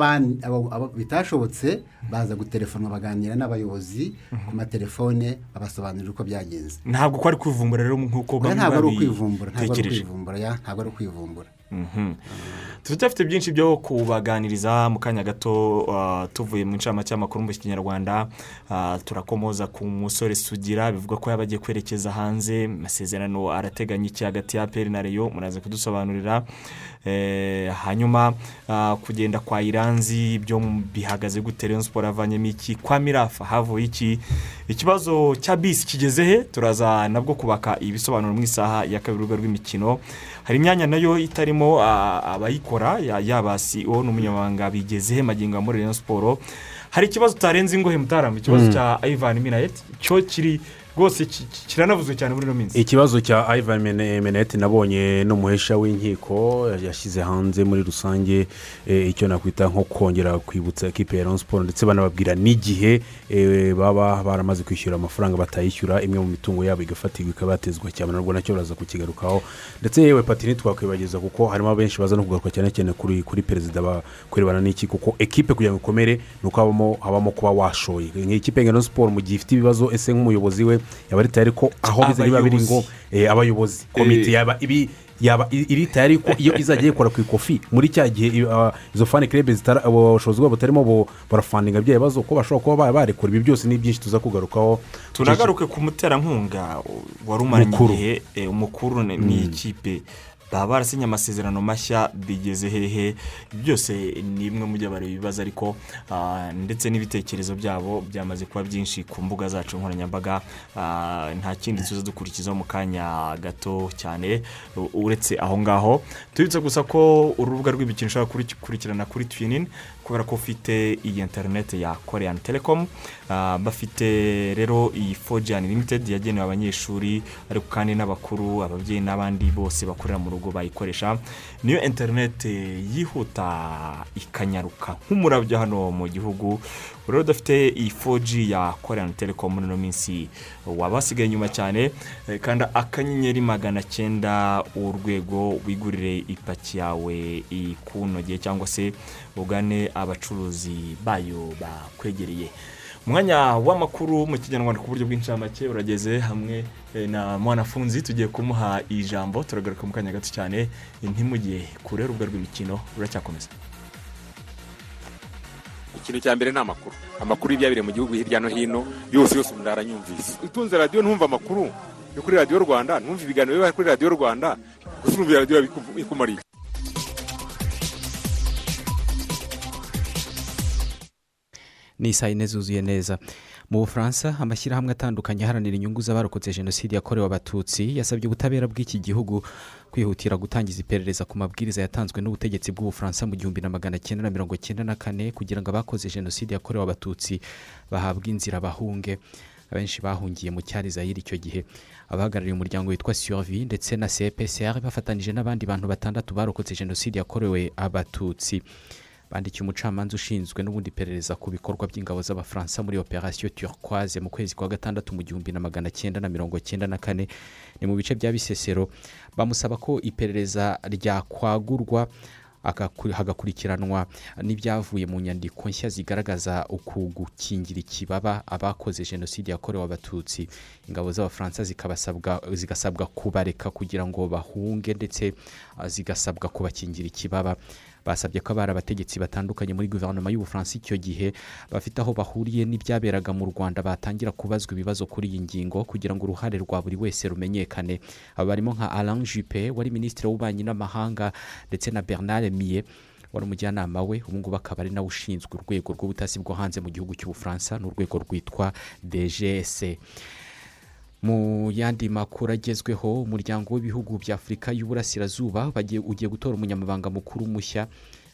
bitashobotse baza gutelefona baganira n'abayobozi ku matelefone babasobanurira uko byagenze ntabwo ko ari kwivumbura rero nk'uko bamwe ukwivumbura ntabwo ari babitekereje ukwivumbura ya, ntabwo ari ukwivumbura. Turacyafite byinshi byo kubaganiriza mu kanya gato ah, tuvuye mu ncamake y'amakuru mu kinyarwanda. Ah, turakomoza ku musore sugira bivuga ko yaba agiye kwerekeza hanze. Amasezerano arateganya iki hagati ya peri na reyo muraza kudusobanurira. Eh, hanyuma ah, kugenda kwa iranzi byo bihagaze gute? Reyo siporo avanyemo iki? Kwa mirafa havuye iki? Ikibazo cya bisi kigeze he? Turaza nabwo kubaka ibisobanuro mu isaha ya kabiri urubuga rw'imikino. Hari imyanya na yo itarimo abayikora ya- yaba CEO n'umunyamabanga bigeze magingo muri Rayon siporo hari ikibazo utarenze ingohe mutarama ikibazo cya Ivan Minayet cyo kiri rwose ki- ki- kiranavuzwe cyane muri ino minsi. Ikibazo cya Mene- menete nabonye n'umuhesha w'inkiko yashyize hanze muri rusange eh, icyo nakwita nko kongera kwibutsa ekipe ya siporo ndetse banababwira n'igihe eh, baba baramaze kwishyura amafaranga batayishyura imwe mu mitungo yabo igafatirwa ikaba yatezwa cyane. Nabwo na cyo baraza kukigarukaho. Ndetse yewe pati ntitwakwibageza kuko harimo abenshi baza no kugaruka cyane cyane kuri kuri perezida ba- kurebana n'iki kuko ekipe kugira ngo ikomere ni uko habamo kuba washoye. Nk'ikipe ya siporo mu gihe ifite ibibazo ese nk'umuyobozi we yaba ari tayari ko aho biza biba biri ngo eh, abayobozi. Komite yaba ibi yaba iri tayari ko iyo izajya yikora ku ikofi muri cya gihe izo fani kerebe zitara abo bushobozi bwabo butarimo bu- barafandinga bya bibazo ko bashobora kuba ba- barekura ibi byose ni byinshi tuza kugarukaho. Tunagaruke ku muterankunga wari umaranye igihe eh, umukuru ni- ni ikipe baba barasinye amasezerano mashya bigeze hehe byose ni imwe mu byo bareba ibibazo ariko ah, ndetse n'ibitekerezo byabo byamaze kuba byinshi ku mbuga zacu nkoranyambaga. Ah, nta kindi tuza dukurikizaho mu kanya gato cyane uretse aho ngaho. Tubibutse gusa ko urubuga rw'imikino ushobora kurikurikirana kuri twinini kubera ko ufite iyi interineti ya korean telecom. Ah, bafite rero iyi fojani limitedi yagenewe abanyeshuri ariko kandi n'abakuru ababyeyi n'abandi bose bakorera mu rugo bayikoresha. Niyo interineti yihuta ikanyaruka nk'umurabyo hano mu gihugu. Rero udafite iyi foji ya korean telecom muri ino minsi. Waba wasigaye inyuma cyane eh, kanda akanyenyeri magana cyenda urwego wigurire ipaki yawe ikunogeye cyangwa se ugane abacuruzi bayo bakwegereye. Umwanya w'amakuru mu kinyarwanda ku buryo bw'incamake urageze hamwe eh, na mwanafunzi tugiye kumuha ijambo turagaruka mu kanya gato cyane ntimujye kure urubuga rw'imikino ruracyakomeza ikintu cya mbere ni amakuru. Amakuru y'ibyabereye mu gihugu hirya no hino yose yose umuntu aranyumvise. Utunze radiyo ntumve amakuru yo kuri radiyo rwanda ntumve ibiganiro biba kuri radiyo rwanda gusa urumva radiyo bikumariye. Ni saa yine zuzuye neza mu bufaransa amashyirahamwe atandukanye aharanira inyungu z'abarokotse jenoside yakorewe abatutsi yasabye ubutabera bw'iki gihugu kwihutira gutangiza iperereza ku mabwiriza yatanzwe n'ubutegetsi bw'ubufaransa mu gihumbi na magana cyenda na mirongo cyenda na kane kugira ngo abakoze jenoside yakorewe abatutsi bahabwe inzira bahunge. Abenshi bahungiye mu cyari zayiri icyo gihe. Abahagarariye umuryango witwa survi ndetse na cpcr bafatanyije n'abandi bantu batandatu barokotse jenoside yakorewe abatutsi. Bandikiye umucamanza ushinzwe n'ubundi iperereza ku bikorwa by'ingabo z'abafaransa muri operasiyo turquoise mu kwezi kwa gatandatu mu gihumbi na magana cyenda na mirongo cyenda na kane. Ni mu bice bya bisesero. Bamusaba ko iperereza ryakwagurwa agaku- hagakurikiranwa n'ibyavuye mu nyandiko nshya zigaragaza uku gukingira ikibaba abakoze jenoside yakorewe abatutsi. Ingabo z'abafaransa zigasabwa kubareka kugira ngo bahunge ndetse zigasabwa kubakingira ikibaba. Basabye ko abari abategetsi batandukanye muri guverinoma y'ubufaransa icyo gihe bafite aho bahuriye n'ibyaberaga mu rwanda batangira kubazwa ibibazo kuri iyi ngingo kugira ngo uruhare rwa buri wese rumenyekane. Aba barimo nka alain juppe wari minisitiri w'ububanyi n'amahanga ndetse na bernard miye wari umujyanama we. Ubu ngubu akaba ari nawe ushinzwe urwego rw'ubutasi bwo hanze mu gihugu cy'ubufaransa ni urwego rwitwa dgs mu yandi makuru agezweho umuryango w'ibihugu bya afurika y'uburasirazuba ugiye gutora umunyamabanga mukuru mushya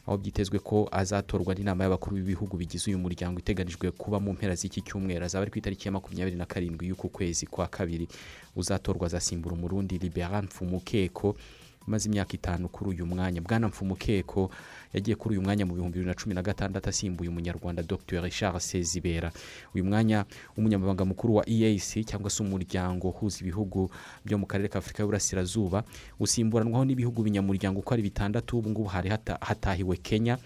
aho byitezwe ko azatorwa n'inama y'abakuru b'ibihugu bigize uyu muryango iteganijwe kuba mu mpera z'iki cyumweru. Azaba ari ku itariki ya makumyabiri na karindwi y'uku kwezi kwa kabiri. Uzatorwa azasimbura umurundi liberan mfumukeko umaze imyaka itanu kuri uyu mwanya. Bwana mfumukeko yagiye kuri uyu mwanya mu bihumbi bibiri na cumi na gatandatu asimbuye umunyarwanda dr. Richard sezibera. Uyu mwanya w'umunyamabanga mukuru wa eac cyangwa se umuryango uhuza ibihugu byo mu karere ka afurika y'uburasirazuba usimburanwaho n'ibihugu binyamuryango uko ari bitandatu ubu ngubu hari hata- hatahiwe kenya.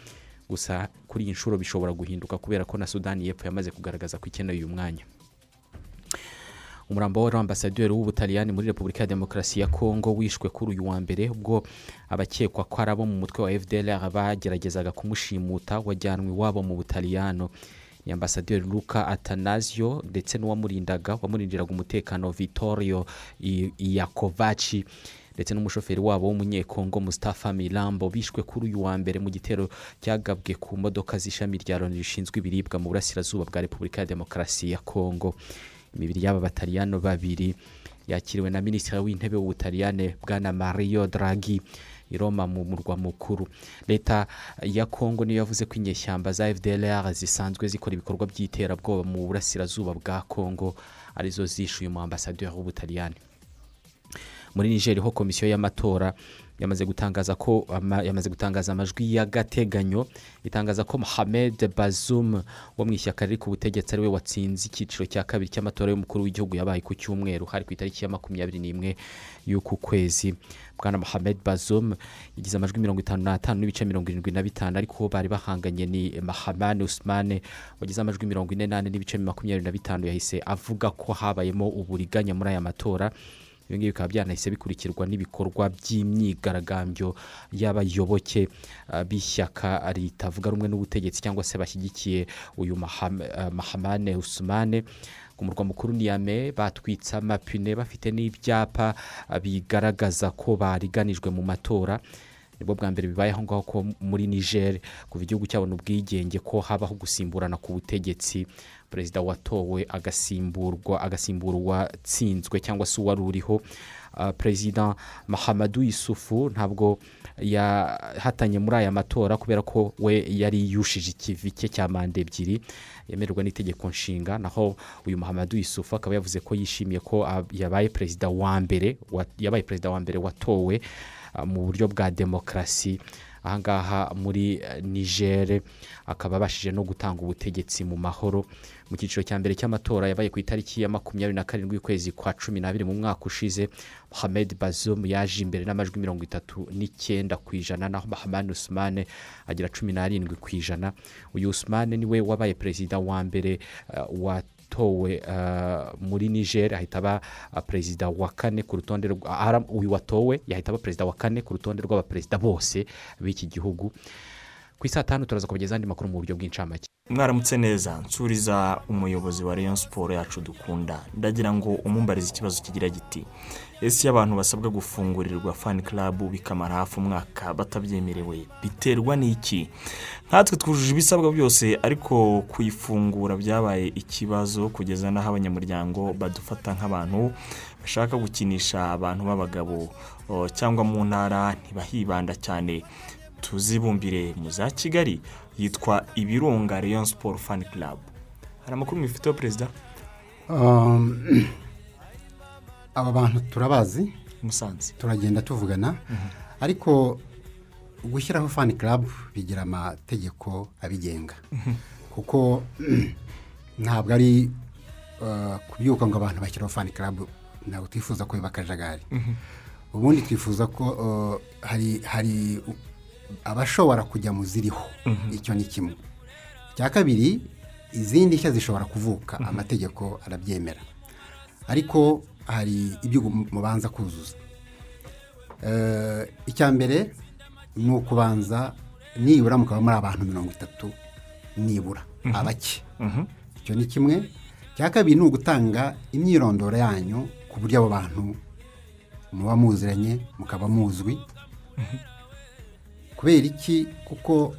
Gusa kuri iyi nshuro bishobora guhinduka kubera ko na sudani y'epfo yamaze kugaragaza ko ikeneye uyu mwanya. Umurambo wari ambasaderi w'ubutaliyani muri repubulika ya demokarasi ya kongo wishwe kuri uyu wa mbere ubwo abakekwa ko ari abo mu mutwe wa fdr bageragezaga kumushimuta wajyanwe iwabo mu butaliyano. Ni ambasaderi luka atanasio ndetse n'uwamurindaga wamurindiraga umutekano vittorio I- iyakovaci ndetse n'umushoferi wabo w'umunyekongo Mustafa mirambo bishwe kuri uyu wa mbere mu gitero cyagabwe ku modoka z'ishami rya loni rishinzwe ibiribwa mu burasirazuba bwa repubulika ya demokarasi ya kongo imibiri y'aba bataliyano babiri yakiriwe na minisitiri w'intebe w'ubutaliyane bwana mario draghi i roma mu murwa mukuru. Leta ya kongo niyo yavuze ko inyeshyamba za fdlr zisanzwe zikora ibikorwa by'iterabwoba mu burasirazuba bwa kongo ari zo zishuye umu ambasaderi w'ubutaliyani. Muri niger ho komisiyo y'amatora yamaze gutangaza ko ama- yamaze gutangaza amajwi y'agateganyo itangaza ko mohamed bazum wo mu ishyaka riri ku butegetsi ari we watsinze icyiciro cya kabiri cy'amatora y'umukuru w'igihugu yabaye ku cyumweru hari ku itariki ya makumyabiri n'imwe y'uku kwezi. Bwana mohamed bazum yagize amajwi mirongo itanu n'atanu n'ibice mirongo irindwi na bitanu ariko bari bahanganye ni mahamane usmane wagize amajwi mirongo ine n'ane n'ibice makumyabiri na bitanu yahise avuga ko habayemo uburiganya muri aya matora. Ibi ngibi bikaba byanahise bikurikirwa n'ibikorwa by'imyigaragambyo y'abayoboke ah, b'ishyaka ritavuga rumwe n'ubutegetsi cyangwa se bashyigikiye uyu ah, mahamane usumane. Ku murwa mukuru niyame batwitse amapine bafite n'ibyapa ah, bigaragaza ko bariganijwe mu matora. Nibwo bwa mbere bibaye aho ngaho ko muri niger. Kuva igihugu cyabona ubwigenge ko habaho gusimburana ku butegetsi. Perezida watowe agasimburwa agasimbura uwatsinzwe cyangwa se uwari uriho. Ah, perezida mahamadu yusufu ntabwo yahatanye muri aya matora kubera ko we yari yushije ikivi cye cya manda ebyiri yemererwa n'itegeko nshinga. Naho uyu mahamadu yusufu akaba yavuze ko yishimiye ko yabaye perezida wa mbere yabaye perezida wa mbere watowe ah, mu buryo bwa demokarasi. Ahangaha muri eh, niger akaba abashije no gutanga ubutegetsi mu mahoro. Mu cyiciro cya mbere cy'amatora yabaye ku itariki ya makumyabiri na karindwi y'ukwezi kwa cumi n'abiri mu mwaka ushize mohamed bazum yaje imbere n'amajwi mirongo itatu n'icyenda ku ijana naho mahamani usumane agira cumi n'arindwi ku ijana. Uyu usumane ni we wabaye perezida wa mbere eh, wa watowe uh, muri niger ahita aba uh, perezida wa kane ku rutonde ara- uyu watowe yahita aba perezida wa kane ku rutonde rw'abaperezida bose b'iki gihugu. Ku isaa tanu turaza kubagezaho andi makuru mu buryo bw'incamake. Mwaramutse neza nsuriza umuyobozi wa Rayon siporo yacu dukunda. Ndagira ngo umumbarize ikibazo kigira giti ese iyo abantu basabwa gufungurirwa fani karabu bikamara hafi umwaka batabyemerewe biterwa n'iki? Nkatwe twujuje ibisabwa byose ariko kuyifungura byabaye ikibazo kugeza n'aho abanyamuryango badufata nk'abantu bashaka gukinisha abantu b'abagabo. Cyangwa mu ntara ntibahibanda cyane. Tuzibumbire mu za kigali. Yitwa ibirunga Rayon siporo fani karabu hari amakuru mubifiteho perezida? Um, aba bantu turabazi. Musanze. Turagenda tuvugana. Ariko gushyiraho fani karabu bigira amategeko abigenga. Kuko ntabwo ari uh, kubyuka ngo abantu bashyiraho fani karabu ntabwo twifuza ko biba akajagari. Ubundi twifuza ko uh, hari hari abashobora kujya mu ziriho. Icyo ni kimwe. Icya kabiri izindi nshya zishobora kuvuka. Amategeko arabyemera. Ariko hari ibyo mubanza kuzuza. Eh, icya mbere ni ukubanza nibura mukaba muri abantu mirongo itatu nibura. Abake. Icyo ni kimwe. Icya kabiri ni ugutanga imyirondoro yanyu ku buryo abo bantu muba muziranye mukaba muzwi. Kubera iki? Kuko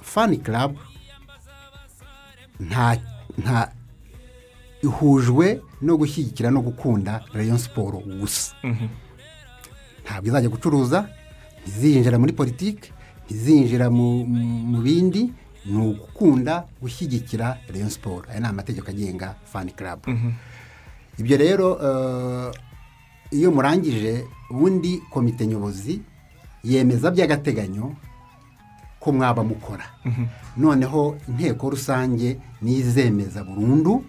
fani karabu nta nta ihujwe no gushyigikira no gukunda rayon siporo gusa. Ntabwo izajya gucuruza ntizinjira muri politiki ntizinjira mu bindi ni ugukunda gushyigikira rayon siporo aya ni amategeko agenga fani karabu ibyo rero eh, iyo murangije ubundi komite nyobozi yemeza by'agateganyo ko mwaba mukora. Noneho inteko rusange nizemeza burundu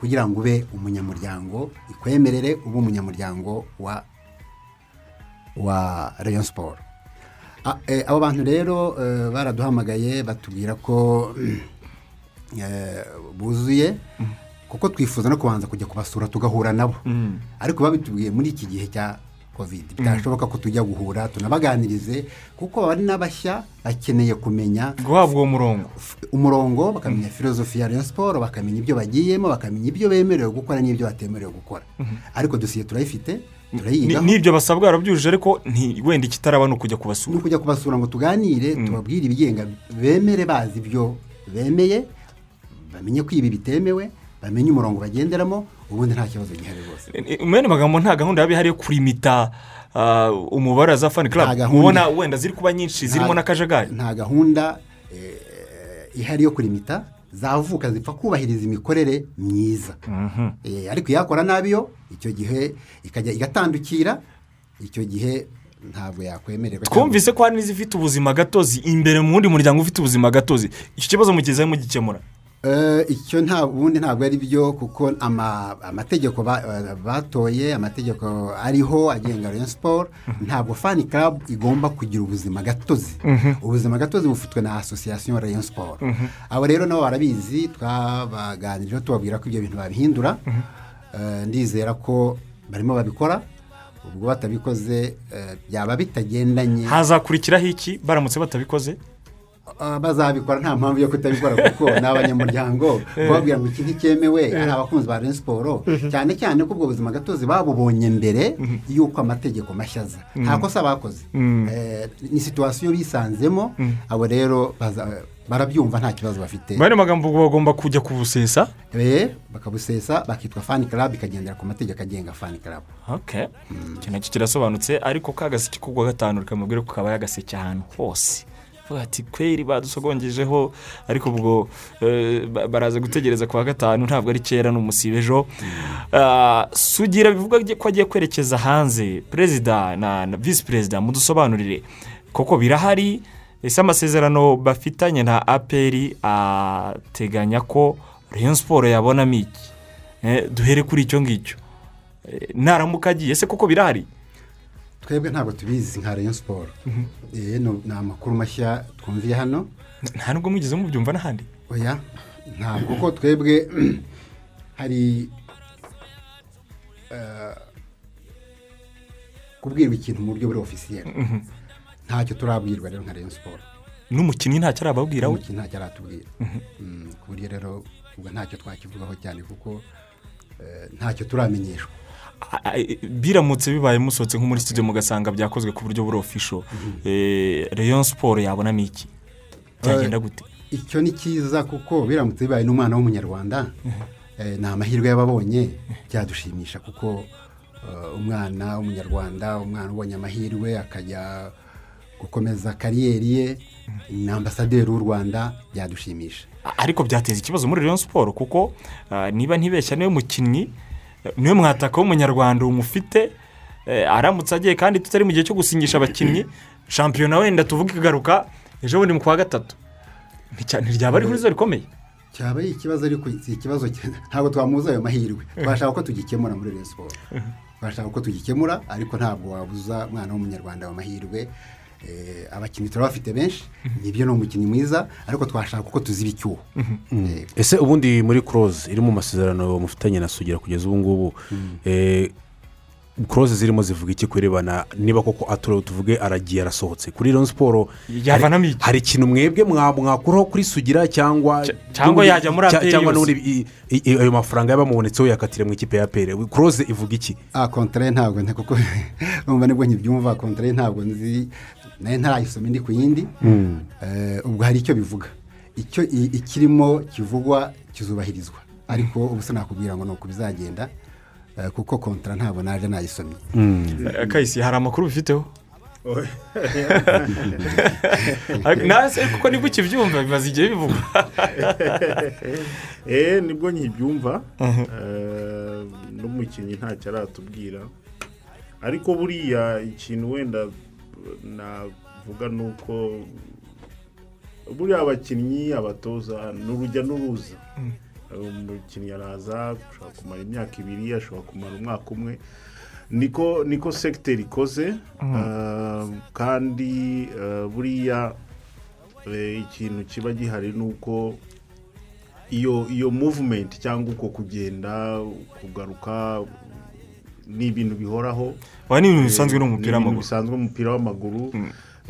kugira ngo ube umunyamuryango ikwemerere ube umunyamuryango wa wa rayon siporo eh, abo bantu rero eh, baraduhamagaye batubwira ko eh, buzuye kuko twifuza no kubanza kujya kubasura tugahura nabo. Ariko babitubwiye muri iki gihe cya kovide bitashoboka ko tujya guhura tunabaganirize kuko bari n'abashya bakeneye kumenya guhabwa uwo murongo. Umurongo bakamenya filozofi ya rayon siporo bakamenya ibyo bagiyemo bakamenya ibyo bemerewe gukora n'ibyo batemerewe gukora. Ariko dosiye turayifite Ni- n'ibyo basabwa barabyujuje ariko wenda ikitaraba ni ukujya ni kubasura ukujya kubasura ngo tuganire tubabwire ibigenga. Bemere bazi ibyo bemeye bamenye ko ibi bitemewe bamenye umurongo bagenderamo ubundi nta kibazo gihari rwose. Mu yandi magambo nta gahunda yaba ihari yo kurimita ah, umubare wa za fani karabu ubona wenda ziri kuba nyinshi zirimo n'akajagari nta gahunda eh, ihari yo kurimita zavuka zipfa kubahiriza imikorere myiza. Eh, ariko iyakora nabi yo icyo gihe ikajya igatandukira icyo gihe ntabwo yakwemererwa twumvise ko hari n'izifite ubuzima gatozi imbere mu wundi muryango ufite ubuzima gatozi. Icyo kibazo mugezeho mugikemura. Eh, icyo nta ubundi ntabwo ari byo kuko ama- amategeko eh, batoye amategeko ariho agenga rayon siporo ntabwo fani karabu igomba kugira ubuzima gatozi. Ubuzima gatozi bufitwe na asosiyasiyo rayon siporo abo rero nabo barabizi twabaganirijeho tubabwira ko ibyo bintu babihindura. Eh, ndizera ko barimo babikora ubwo batabikoze eh, byaba bitagendanye. Hazakurikiraho iki? Baramutse batabikoze? Bazabikora nta mpamvu yo kutabikora kuko ni abanyamuryango kubabwira ngo iki nticyemewe ari abakunzi ba siporo cyane cyane ko ubwo buzima gatozi babubonye mbere y'uko amategeko mashya aza nta kosa bakoze. Eh, ni situwasiyo bisanzemo abo rero barabyumva nta kibazo bafite. Yandi magambo bagomba kujya kubusesa? Eh, bakabusesa bakitwa fani karabu ikagendera ku mategeko agenga fani karabu okay icyo na cyo kirasobanutse ariko ka gaseke ko kuwa gatanu rikamubwira ko kaba yagaseke ahantu hose. Bavuga ati kweri badusogongejeho. Ariko ubwo eh, ba- baraza gutegereza kuwa gatanu ntabwo ari kera ni umusibe ejo. Ah, sugira bivuga ko agiye kwerekeza hanze. Perezida na na visi perezida mudusobanurire. Koko birahari? Ese amasezerano bafitanye na aperi ateganya ko rayon siporo yabonamo iki? Eh, duhere kuri icyo ngicyo. Eh, naramuka agiye. Ese koko birahari? Twebwe ntabwo tubizi nka Rayon siporo Eh, no- ni amakuru mashya twumviye hano. Nta nubwo mwigeze mubyumva n'ahandi? Oya ntabwo. Kuko twebwe hari eh, kubwirwa ikintu mu buryo buri ofisiyeri ntacyo turabwirwa rero nka Rayon siporo n'umukinnyi ntacyo arababwira? We umukinnyi ntacyo aratubwira. Mm, ku buryo rero ubwo ntacyo twakivugaho cyane kuko eh, ntacyo turamenyeshwa. Biramutse bibaye musohotse nko muri studio mugasanga byakozwe ku buryo buri ofisho rayon siporo yabonamo iki byagenda gute? icyo ni cyiza kuko biramutse bibaye n'umwana w'umunyarwanda. Eh, ni amahirwe y'ababonye. Byadushimisha kuko eh, umwana w'umunyarwanda umwana ubonye amahirwe akajya gukomeza kariyeri ye. Ni ambasaderi w'u rwanda byadushimisha. Ariko byateza ikibazo muri rayon siporo kuko ah, niba ntibeshya ni we mukinnyi eh, ni we mwataka w'umunyarwanda umufite eh, aramutse agiye kandi tutari mu gihe cyo gusinyisha abakinnyi. Shampiyona wenda tuvuge ikagaruka ejo bundi mu kwa gatatu. Ntiryaba ari ihurizo rikomeye. Cyaba ari ikibazo ariko si ikibazo ntabwo twamuza ayo mahirwe. Twashaka ko tugikemura muri siporo twashaka ko tugikemura ariko ntabwo wabuza umwana w'umunyarwanda amahirwe Eh, abakinnyi turabafite benshi ni byo ni umukinnyi mwiza ariko twashaka ko tuziba icyuho. Eh, ese ubundi muri kuroze iri mu masezerano mufitanye na sugira kugeza ubu ngubu eh, koroze zirimo zivuga iki ku birebana niba koko aturo tuvuge aragiye arasohotse. Kuri Rayon siporo hari ikintu mwebwe mwa- mwakuraho kuri sugira cyangwa Cy- cyangwa yajya muri cya- APR cyangwa yose. n'ubundi i- i- ayo mafaranga yabamubonetseho yakatire mu ikipe ya pere koroze ivuga iki? Ah kontare ntabwo nta kuko numva ni bwo nkibyumva kontare ntabwo nzi. Na yo ntarayisoma indi ku yindi Eh, ubwo hari icyo bivuga. Icyo ikirimo kivugwa kizubahirizwa. Ariko ubu sinakubwira ngo ni uku bizagenda eh, kuko kontara ntabwo naje nayisomye. Eh, kayisi hari amakuru bifiteho? Nawe se kuko ni bwo ukibyumva bimaze igihe bivugwa. Eee ni bwo nkibyumva Eh, n'umukinnyi ntacyo aratubwira. Ariko buriya ikintu wenda navuga ni uko buriya abakinnyi abatoza ni urujya n'uruza umukinnyi araza ashobora kumara imyaka ibiri ashobora kumara umwaka umwe. Niko niko segiteri ikoze. Eh, kandi eh, buriya eh, ikintu kiba gihari ni uko iyo iyo muvumenti cyangwa uko kugenda kugaruka ni ibintu bihoraho aba ni ibintu bisanzwe no mu mupira Ni ibintu w'amaguru. bisanzwe mu mupira w'amaguru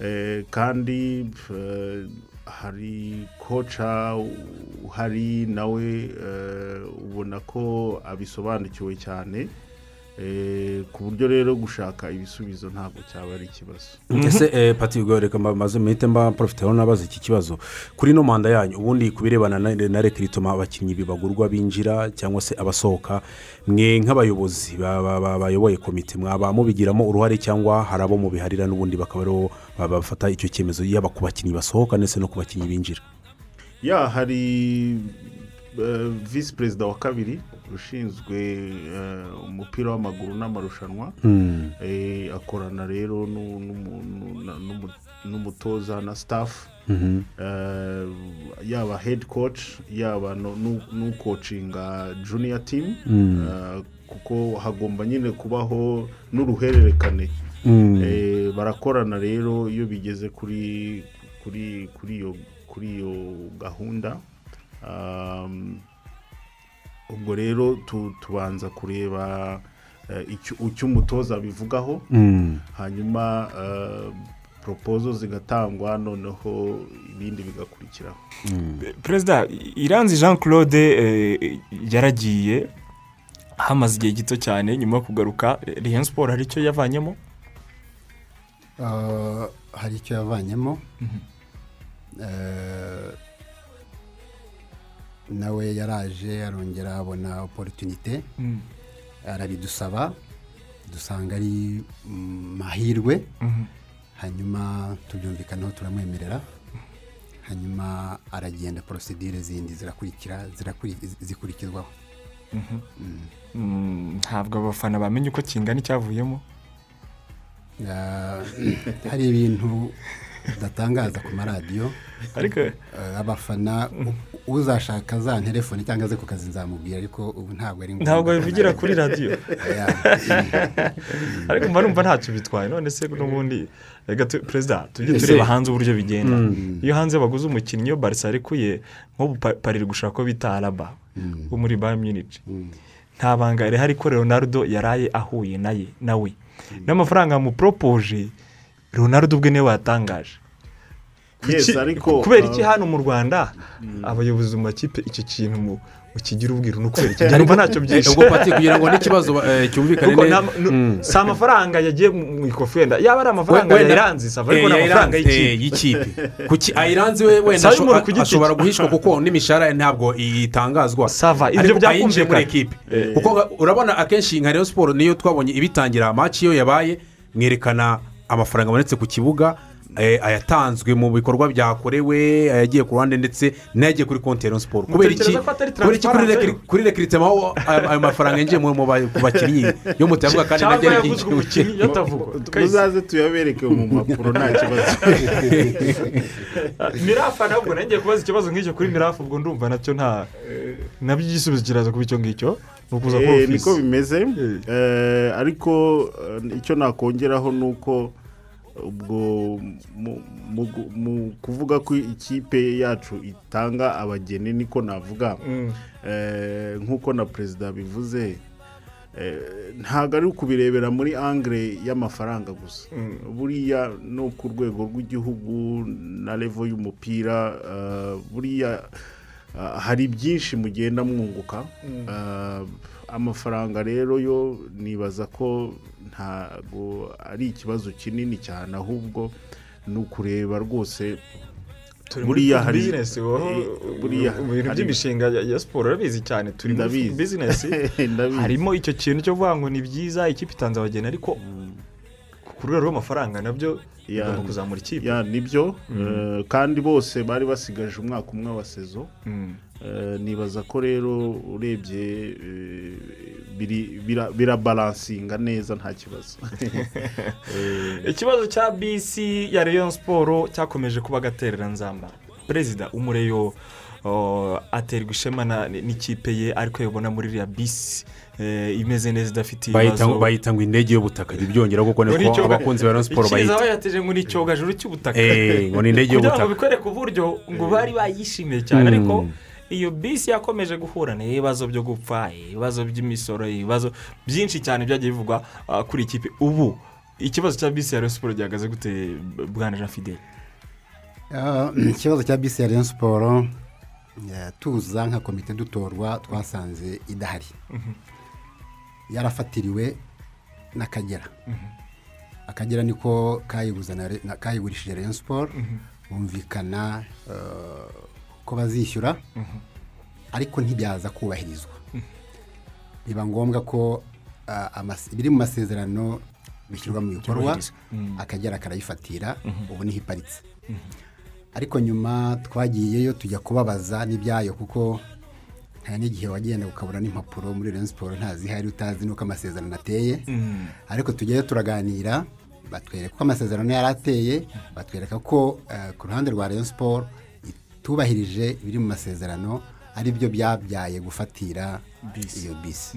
Eh, kandi eh, hari koca uhari nawe eh, ubona ko abisobanukiwe cyane. Eh, ku buryo rero gushaka ibisubizo ntabwo cyaba ari ikibazo. Ese eh, pati reka maze muhite mba porofiteho nabaza iki kibazo. Kuri ino manda yanyu ubundi ku birebana na na rekiritoma abakinnyi bibagurwa binjira cyangwa se abasohoka mwe nk'abayobozi ba- ba- ba- bayoboye komite mwaba mubigiramo uruhare cyangwa hari abo mubiharira n'ubundi bakaba ari bo ba- bafata icyo cyemezo yaba ku bakinnyi basohoka ndetse no ku bakinnyi binjira? Ya hari eh, visi perezida wa kabiri ushinzwe eh, umupira w'amaguru n'amarushanwa. Eh, akorana rero n'umutoza na staff. Eh, yaba head coach yaba n'ukocinga junior team. Eh, kuko hagomba nyine kubaho n'uruhererekane. Eh, barakorana rero iyo bigeze kuri kuri kuri iyo kuri iyo gahunda. Ubwo rero tu- tubanza kureba eh, icyo umutoza abivugaho. Hanyuma eh, propozo zigatangwa noneho ibindi bigakurikiraho. Perezida iranzi jean claude eh, yaragiye hamaze igihe gito cyane nyuma yo kugaruka. Riyo siporo hari icyo yavanyemo? Ah, hari icyo yavanyemo. Eh, nawe yaraje arongera abona oporutunite arabidusaba dusanga ari mm, mahirwe hanyuma tubyumvikanaho turamwemerera. Hanyuma aragenda porosidire zindi zirakurikira zirakuri- zikurikizwaho. Mm, ntabwo abafana bamenye uko kingana icyavuyemo? Ah, hari ibintu udatangaza ku maradiyo. Ariko Eh, abafana uzashaka za telefone cyangwa ze ku kazi nzamubwira ariko ubu ntabwo ari ngombwa. Ntabwo bivugira kuri radiyo Oya. ariko mba numva ntacyo bitwaye. None se n'ubundi reka tu- perezida tujye tureba hanze uburyo bigenda. Iyo hanze baguze umukinnyi iyo barisa arekuye nk'ubu Pa- pari iri gushaka ko bita araba wo muri bayern munich. Nta banga rihari ko leonardo yaraye ahuye naye nawe. N'amafaranga yamuporopoje leonardo ubwe ni we ariko, kubera uh, iki hano mu rwanda abayobozi mu makipe icyo kintu mu mukigira ubwiru ni ukubera iki? Numva ntacyo byinshi. ubwo pati kugira ngo n'ikibazo eh, cyumvikane neza. nu- si amafaranga yagiye mu ikofi wenda yaba ari amafaranga yayiranze sava ariko Eh, ni amafaranga y'ikipe. eh, kuki ayiranze we wenda giti. ashobora guhishwa kuko n'imishahara ntabwo itangazwa. Sava, ibyo byakumvikana. muri ekipe kuko urabona akenshi nka Rayon siporo niyo twabonye ibitangira maci iyo yabaye mwerekana amafaranga abonetse ku kibuga eh, ayatanzwe mu bikorwa byakorewe ayagiye ku ruhande ndetse n'ayagiye kuri konti ya Rayon siporo kubera iki? kuri rekiritema aho ayo mafaranga yinjiye mu mu ku bakinnyi yo mutavuga kandi cyangwa na byo ari yaguzwe umukinnyi yatavugwa muzaze tuyabereke mu mpapuro nta kibazo. Mirafa nabwo nanjye kubaza ikibazo nk'icyo kuri mirafa ubwo ndumva na cyo nta na byo igisubizo kiraza kuba icyo ngicyo. Ukuza kuri Eh, niko ofisi bimeze. Eh, ariko eh, icyo nakongeraho ni uko ubwo mu- kuvuga ko ikipe yacu itanga abageni niko navuga. Eh, nk'uko na perezida bivuze eh, ntabwo ari ukubirebera muri angire y'amafaranga gusa. Buriya no ku rwego rw'igihugu na revo y'umupira eh, buriya hari byinshi mugenda mwunguka. Ah, amafaranga rero yo nibaza ko ntabwo ari ikibazo kinini cyane ahubwo ni ukureba rwose Buriya hari- bizinesi mu bintu by'imishinga ya- siporo urabizi cyane turi muri bizinesi harimo icyo kintu cyo kuvuga ngo ni byiza ikipe itanze abageni ariko ku rwego rw'amafaranga na byo igomba kuzamura ikipe. Ya ni byo. Eh, kandi bose bari basigaje umwaka umwe wa sezo Mm. Eh, nibaza ko rero urebye eh, biri- bira- birabalansinga neza nta kibazo. Ikibazo cya bisi ya Rayon siporo cyakomeje kuba agaterera nzamba. Perezida umureyo aterwa ishema n'ikipe ye ariko yabona muri iriya bisi imeze neza idafite ibibazo. Bayita ngo indege y'ubutaka. Byongera kuko niko abakunzi ba Rayon siporo bayita bayateje ngo ni icyogajuru cy'ubutaka. Eh, ngo ni indege kugira ngo y'ubutaka. bikwereke uburyo ngo bari bayishimiye cyane. Ariko iyo bisi yakomeje guhura n'ibibazo byo gupfa ibibazo by'imisoro ibibazo byinshi cyane byagiye bivugwa ah, kuri iyi kipe. Ubu ikibazo cya bisi ya Rayon siporo gihagaze gute bwana jean fidele Ah, ikibazo cya bisi ya Rayon siporo eh, tuza nka komite dutorwa twasanze idahari. Yarafatiriwe n'akagera akagera niko kayigurishije Rayon siporo bumvikana eh, ko bazishyura. Ariko ntibyaza kubahirizwa. Biba ngombwa ko amas- ibiri mu masezerano bishyirwa mu bikorwa akagera karayifatira ubu ni ho iparitse. Ariko nyuma twagiyeyo tujya kubabaza n'ibyayo kuko nta n'igihe wagenda ukabura n'impapuro muri Rayon siporo ntazihari utazi n'uko amasezerano ateye. Ariko tujyayo turaganira batwereka uko amasezerano yari ateye batwereka ko eh, ku ruhande rwa Rayon siporo itubahirije ibiri mu masezerano ari byo byabyaye gufatira iyo bisi.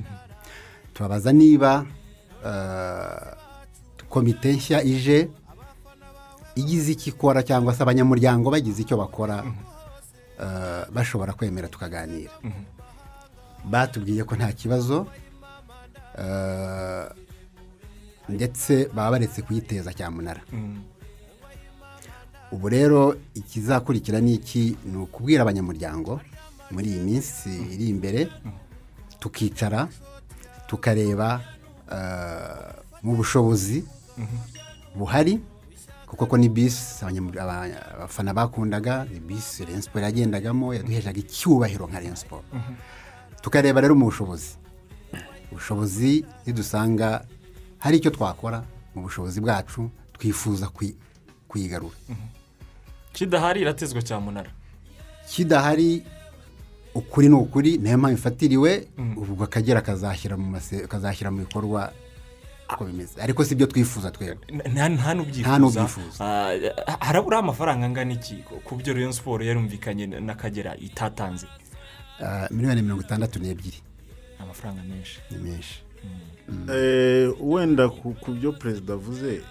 Tubabaza niba eh, komite nshya ije igize icyo ikora cyangwa se abanyamuryango bagize icyo bakora eh, bashobora kwemera tukaganira. Batubwiye ko nta kibazo eh, ndetse baba baretse kuyiteza cyamunara ubu rero ikizakurikira ni iki? Ni ukubwira abanyamuryango muri iyi minsi iri imbere tukicara tukareba eh, mu bushobozi buhari kuko ko ni bisi abafana bakundaga ni bisi Rayon siporo yagendagamo yaduheshaga icyubahiro nka Rayon siporo tukareba rero mu bushobozi. Ubushobozi nidusanga hari icyo twakora mu bushobozi bwacu twifuza kuyi- kuyigarura. Kidahari iratezwa cyamunara kidahari ukuri ni ukuri niyo mpamvu ifatiriwe ubwo akagera kazashyira mu bikorwa uko bimeze. Ariko si byo twifuza twebwe. Nta n'ubyifuza. Ah, harabura amafaranga angana iki? Ku byo Rayon siporo yarumvikanye n'akagera itatanze. Miliyoni mirongo itandatu n'ebyiri. Amafaranga menshi. Ni menshi. Eh, wenda ku byo perezida avuze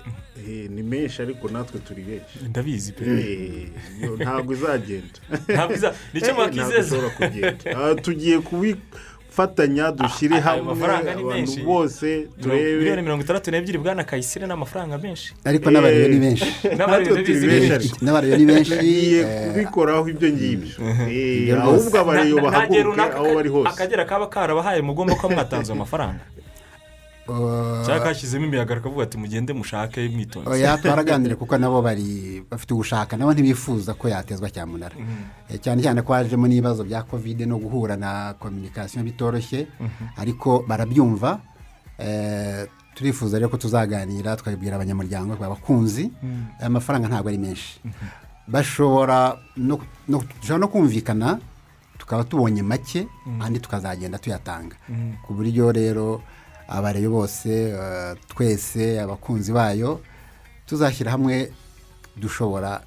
eh, ni menshi ariko natwe turi benshi. Ndabizi pe. Eh, ntabwo izagenda. Ntabwo iza ni cyo kugenda. Ah, tugiye kubifatanya dushyire Ah, ayo hamwe abantu menshi. bose miliyoni turebe. mirongo itandatu n'ebyiri bwana kayisire ni amafaranga menshi. Ariko n'abariyo ni benshi. Bizi benshi. N'abariyo ni benshi tugiye eh, kubikoraho ibyo ngibyo. Eh, ahubwo gihe bahaguruke aho bari hose. akagera kaba karabahaye mugomba kuba mwatanze ayo mafaranga uh, cyangwa kashyizemo imiyaga akavuga ati mugende mushake mwitonze oya twaraganire kuko nabo bari bafite ugushaka nabo ntibifuza ko yatezwa cyamunara. Eh, cyane cyane ko hajemo n'ibibazo bya kovide no guhura na kominikasiyo bitoroshye ariko barabyumva Eh, turifuza rero ko tuzaganira tukabibwira abanyamuryango abakunzi aya mafaranga ntabwo ari menshi. Bashobora no kumvikana tukaba tubonye make andi tukazagenda tuyatanga. Ku buryo rero abareyo bose eh, twese abakunzi bayo tuzashyira hamwe dushobora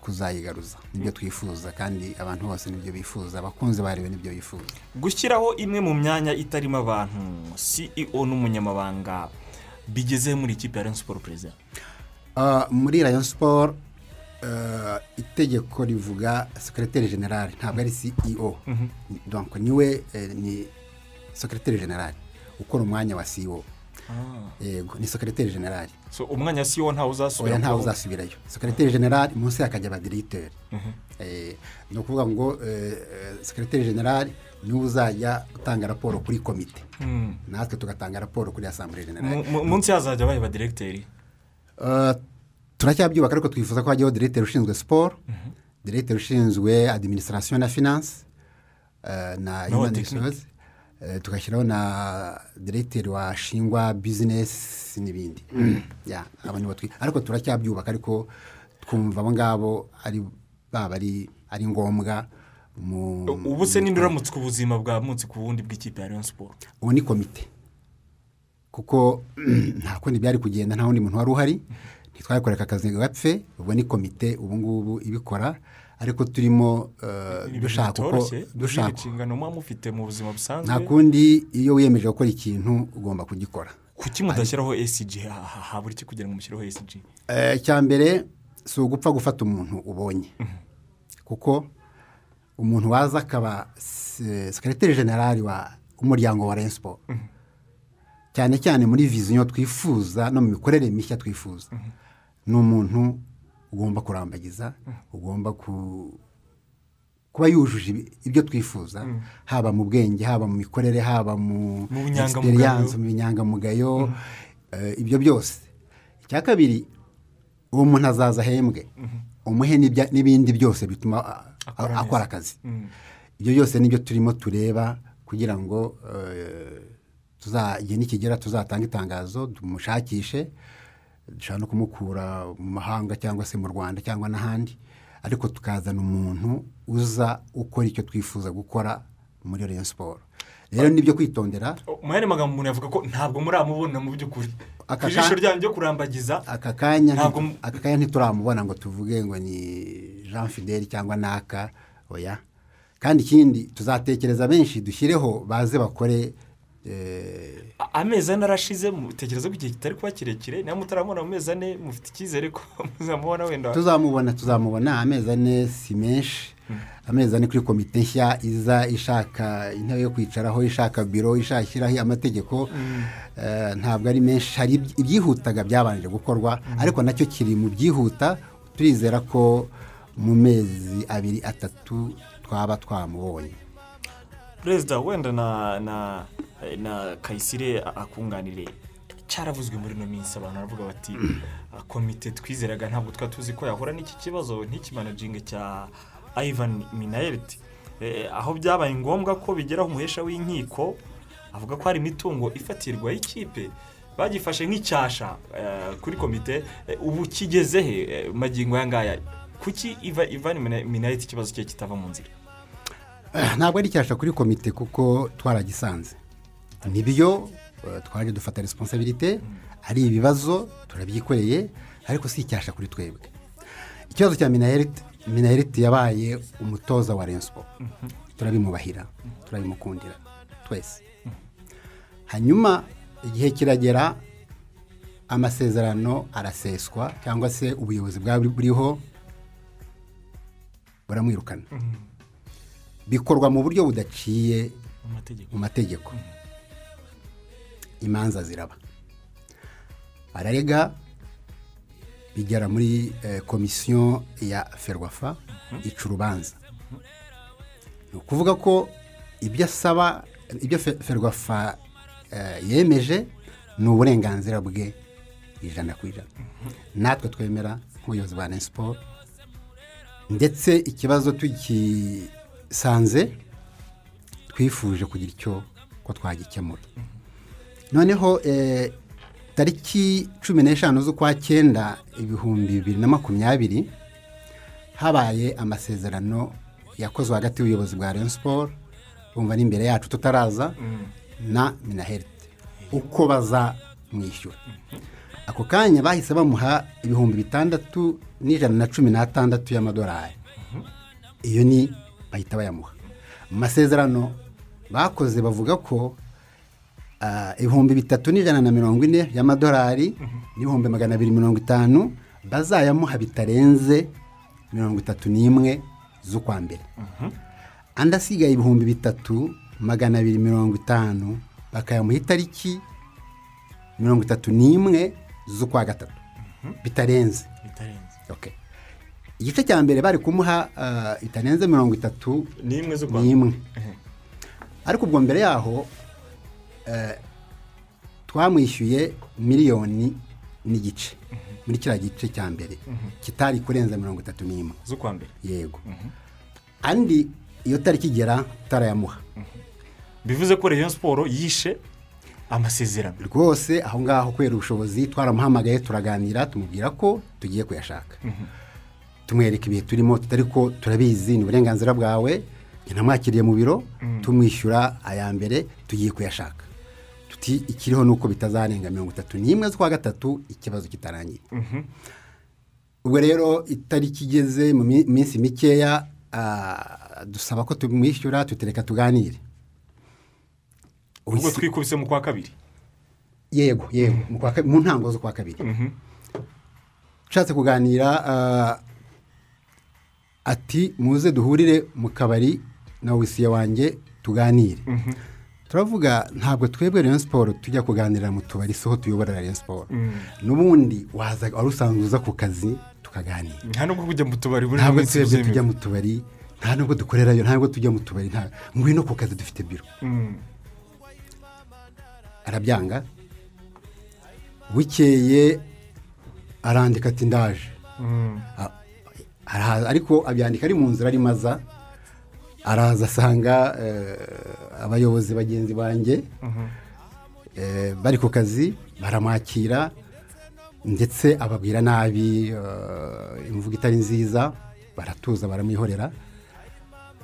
kuzayigaruza. Nibyo twifuza kandi abantu bose ni byo bifuza abakunzi barebe ni byo bifuza. Gushyiraho imwe mu myanya itarimo abantu ceo n'umunyamabanga bigeze muri ikipe ya Rayon siporo perezida Ah, muri rayon siporo eh, itegeko rivuga sekereteri generale ntabwo ari ceo donc ni we eh, ni sekereteri generale ukora umwanya wa siwo yego ni sekereteri generali umwanya si wo ntawe uzasubira oya ntawe uzasubirayo. Sekereteri generali munsi hakajya abadiregiteri Eh, ni ukuvuga ngo eh, eh, sekereteri generali ni we uzajya utanga raporo kuri komite Mm. natwe tugatanga raporo kuri asambure generali Mu- mu- munsi hazajya baheba diregiteri Uh, turacyabyubaka ariko twifuza ko hajyaho diregiteri ushinzwe siporo diregiteri ushinzwe adiminisitirasiyo na finanse na resource uh, tugashyiraho na diregiteri washingwa bizinesi n'ibindi. Twi- ariko turacyabyubaka ariko twumva abo ngabo ari baba ari ngombwa ubu se ninde uramutswe ubuzima bwa munsi ku bundi bw'ikipe ya rayon siporo ubu ni komite. Kuko nta kundi byari kugenda nta wundi muntu wari uhari. Ntitwakoreka akazi ngo gapfe ubwo ni komite ubu ngubu ibikora. Ariko turimo eh, dushaka uko dushaka inshingano muba mufite mu buzima busanzwe. Nta kundi iyo wiyemeje gukora ikintu ugomba kugikora. Kuki mudashyiraho esiji habura iki kugira ngo mushyireho esiji Eh, icya mbere si ugupfa gufata umuntu ubonye. Kuko umuntu waza akaba se- sekereteri generali wa umuryango wa rensiporo cyane cyane muri viziyo twifuza no mu mikorere mishya twifuza. Ni umuntu ugomba kurambagiza ugomba ku- kuba yujuje ibyo twifuza haba mu bwenge haba mu mikorere haba mu Mu bunyangamugayo. experience, mu binyangamugayo eh, ibyo byose. Icya kabiri uwo muntu azaza ahembwe umuhe n'ibya- n'ibindi byose bituma Akora akazi. Ibyo byose ni byo turimo tureba kugira ngo eh, tuza- igihe nikigera tuzatanga itangazo tumushakishe dushobora no kumukura mu mahanga cyangwa se mu rwanda cyangwa n'ahandi ariko tukazana umuntu uza ukora icyo twifuza gukora muri Rayon siporo rero ni byo kwitondera. Mu yandi magambo umuntu yavuga ko ntabwo muramubona mu by'ukuri. Ku ijisho ryanyu ryo kurambagiza aka kanya ntituramubona ngo tuvuge ngo ni jean fideli cyangwa naka. Oya. Kandi ikindi tuzatekereza benshi dushyireho baze bakore amezi ane arashize mutekereza ko igihe kitari kuba kirekire niba mutaramubona mu mezi ane mufite icyizere ko muzamubona wenda tuzamubona tuzamubona amezi ane si menshi. Amezi ane kuri komite nshya iza ishaka intebe yo kwicaraho ishaka biro ishaka ishyiraho amategeko eh, ntabwo ari menshi. Hari ibyi- ibyihutaga byabanje gukorwa ariko na cyo kiri mu byihuta turizera ko mu mezi abiri atatu twaba twamubonye. Perezida wenda na na na kayisire akunganire. Cyaravuzwe muri ino minsi abantu baravuga bati komite twizeraga ntabwo twari tuzi ko yahura n'iki kibazo. Ntikimanaginge cya ivan minayeriti aho byabaye ngombwa ko bigeraho umuhesha w'inkiko avuga ko hari imitungo ifatirwa y'ikipe bagifashe nk'icyasha eh, kuri komite Eh, ubu kigeze he? Eh, magingo aya ngaya kuki Iva- ivan minayeriti ikibazo cye kitava mu nzira? Eh, ntabwo ari icyasha kuri komite kuko twaragisanze. Ni byo eh, twaje dufata resiponsabirite ari ibibazo turabyikoreye ariko si icyasha kuri twebwe. Ikibazo cya minayeriti yabaye umutoza wa rensipo turabimubahira turabimukundira twese. Hanyuma igihe kiragera amasezerano araseswa cyangwa se ubuyobozi buriho buramwirukana. Bikorwa mu buryo budaciye mu mategeko. mu mategeko. Imanza ziraba. Bararega bigera muri eh, komisiyo ya ferwafa ica urubanza. Ni ukuvuga ko ibyo asaba ibyo Fe- ferwafa eh, yemeje ni uburenganzira bwe ijana ku ijana. Natwe twemera nk'ubuyobozi bwa siporo ndetse ikibazo tugisanze twifuje kugira icyo ko twagikemura. Noneho eh, tariki cumi n'eshanu z'ukwa cyenda ibihumbi bibiri na makumyabiri habaye amasezerano yakozwe hagati y'ubuyobozi bwa Rayon siporo bumva n'imbere yacu tutaraza na minaherite uko bazamwishyura ako kanya bahise bamuha ibihumbi bitandatu n'ijana na cumi n'atandatu y'amadolari. Iyo ni bahita bayamuha. Mu masezerano bakoze bavuga ko ibihumbi bitatu n'ijana na mirongo ine y'amadolari n'ibihumbi magana abiri mirongo itanu bazayamuha bitarenze mirongo itatu n'imwe z'ukwa mbere. Andi asigaye ibihumbi bitatu magana abiri mirongo itanu bakayamuha itariki mirongo itatu n'imwe z'ukwa gatatu. Bitarenze. Bitarenze. Igice cya mbere bari kumuha bitarenze mirongo itatu n'imwe ariko ubwo mbere yaho eh, twamwishyuye miliyoni n'igice. Muri kiriya gice cya mbere. Kitari kurenza mirongo itatu n'imwe. Z'ukwa mbere. Yego. Andi iyo tariki igera tutarayamuha bivuze ko Rayon siporo yishe amasezerano. Rwose aho ngaho kubera ubushobozi twaramuhamagaye turaganira tumubwira ko tugiye kuyashaka. Tumwereka ibihe turimo tutari ko turabizi ni uburenganzira bwawe. Namwakiriye mu biro tumwishyura aya mbere tugiye kuyashaka. Tuti ikiriho ni uko bitazarenga mirongo itatu n'imwe z'ukwa gatatu ikibazo kitarangiye ubwo rero itariki igeze mu mi- minsi mikeya ah, dusaba ko tumwishyura tutereka tuganire. Ubwo twikubise mu kwa kabiri? Yego yego. Mu kabi- mu ntango z'ukwa kabiri. Ushatse kuganira ah, ati muze duhurire mu kabari na wisiye wanjye tuganire. Turavuga ntabwo twebwe Rayon siporo tujya kuganira mu tubari siho tuyobora Rayon siporo n'ubundi waza wari usanzwe uza ku kazi tukaganira. Nta nubwo kujya mu tubari buri ntabwo twebwe tujya mu tubari nta nubwo dukorerayo nta nubwo tujya mu tubari nta ngwino ku kazi dufite biro. Mm. arabyanga. Bukeye arandika ati ndaje. Mm. Ariko abyandika ari mu nzira arimo aza araza asanga eh, abayobozi bagenzi banjye eh, bari ku kazi baramwakira ndetse ababwira nabi eh, imvugo itari nziza baratuza baramwihorera.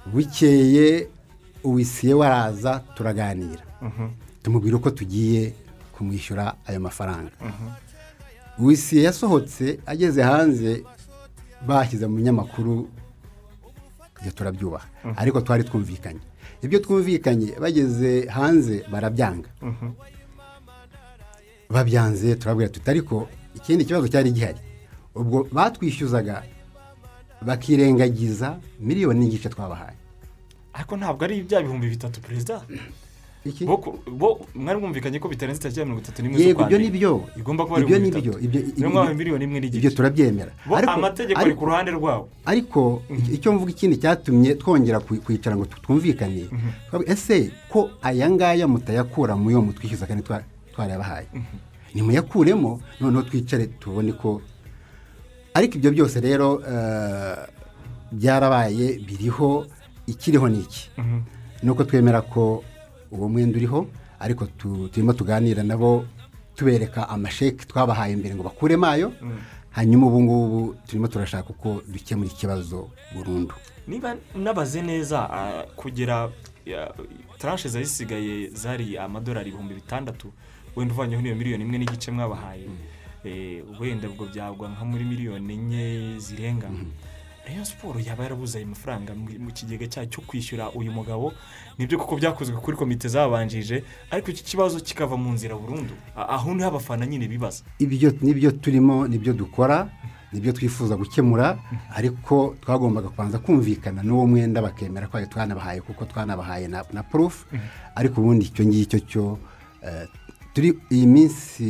Bukeye uwisiye waraza turaganira. Tumubwira uko tugiye kumwishyura ayo mafaranga. Wisiye yasohotse ageze hanze bashyize mu binyamakuru ibyo turabyubaha. Ariko twari twumvikanye. Ibyo twumvikanye bageze hanze barabyanga. Babyanze turabwira tuti ariko ikindi kibazo cyari gihari. Ubwo batwishyuzaga bakirengagiza miliyoni n'igice twabahaye. Ariko ntabwo ari bya bihumbi bitatu perezida? Mwari mwumvikanye ko bitarenze itariki ya mirongo itatu n'imwe ibyo ni byo igomba kuba ari ibyo bitatu ibyo niyo ibyo- mpamvu miliyoni imwe ibyo n'igice turabyemera. Bo Ariko- amategeko ari ku ruhande rwabo ariko icyo mvuga ikindi cyatumye twongera kwi- kwicara ngo twumvikane twavuga, ese ko aya ngaya mutayakura mu yo mutwishyuza kandi twa- twarayabahaye nimuyakuremo noneho twicare tubone ko ariko ibyo byose rero eh, byarabaye biriho ikiriho ni iki? Ni uko twemera ko uwo mwenda uriho ariko tu- turimo tuganira nabo tubereka amasheki twabahaye mbere ngo bakuremo ayo hanyuma ubu ngubu turimo turashaka uko dukemura ikibazo burundu. Niba nabaze neza ah, kugera taranshe zari zisigaye zari amadolari ibihumbi bitandatu wenda uvanyeho n'iyo miliyoni imwe n'igice mwabahaye. Eh, wenda ubwo byagwa nka muri miliyoni enye zirenga. Rayon siporo yaba yarabuze ayo mafaranga mu kigega cyayo cyo kwishyura uyu mugabo ni byo kuko byakozwe kuri komite zabanjije ariko iki kibazo kikava mu nzira burundu. Aho ni ho abafana nyine bibaza. Ibyo ni byo turimo ni byo dukora ni byo twifuza gukemura ariko twagombaga kubanza kumvikana n'uwo mwenda bakemera ko twanabahaye kuko twanabahaye na, proof. Ariko ubundi icyo ngicyo cyo eh, turi iyi minsi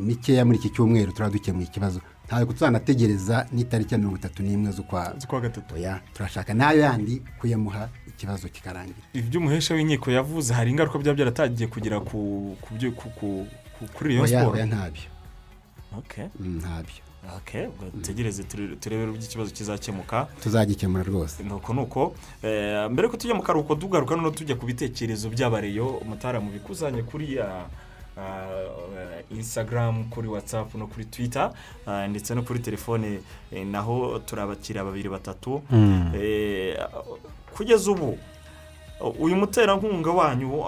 mikeya muri iki cyumweru turaba dukemuye ikibazo. Ntabwo tuzanategereza n'itariki ya mirongo itatu n'imwe z'ukwa gatatu. Turashaka n'ayo yandi kuyamuha ikibazo kikarangira ibyo umuhesha w'inkiko yavuze hari ingaruka byaba byaratangiye kugera ku kuri oya siporo ntabyo. Mm, ntabyo. Dutegereze ture- turebe uburyo ikibazo kizakemuka. Tuzagikemura rwose. Nuko nuko. Eh, mbere ko tujya mu karuhuko tugaruka noneho tujya ku bitekerezo by'abareyo umutara mu bikusanye kuri ya instagram kuri whatsapp no kuri twitter ah, ndetse no kuri telefone eh, naho turi abakiriya babiri batatu. Eh, kugeza ubu uyu muterankunga wanyu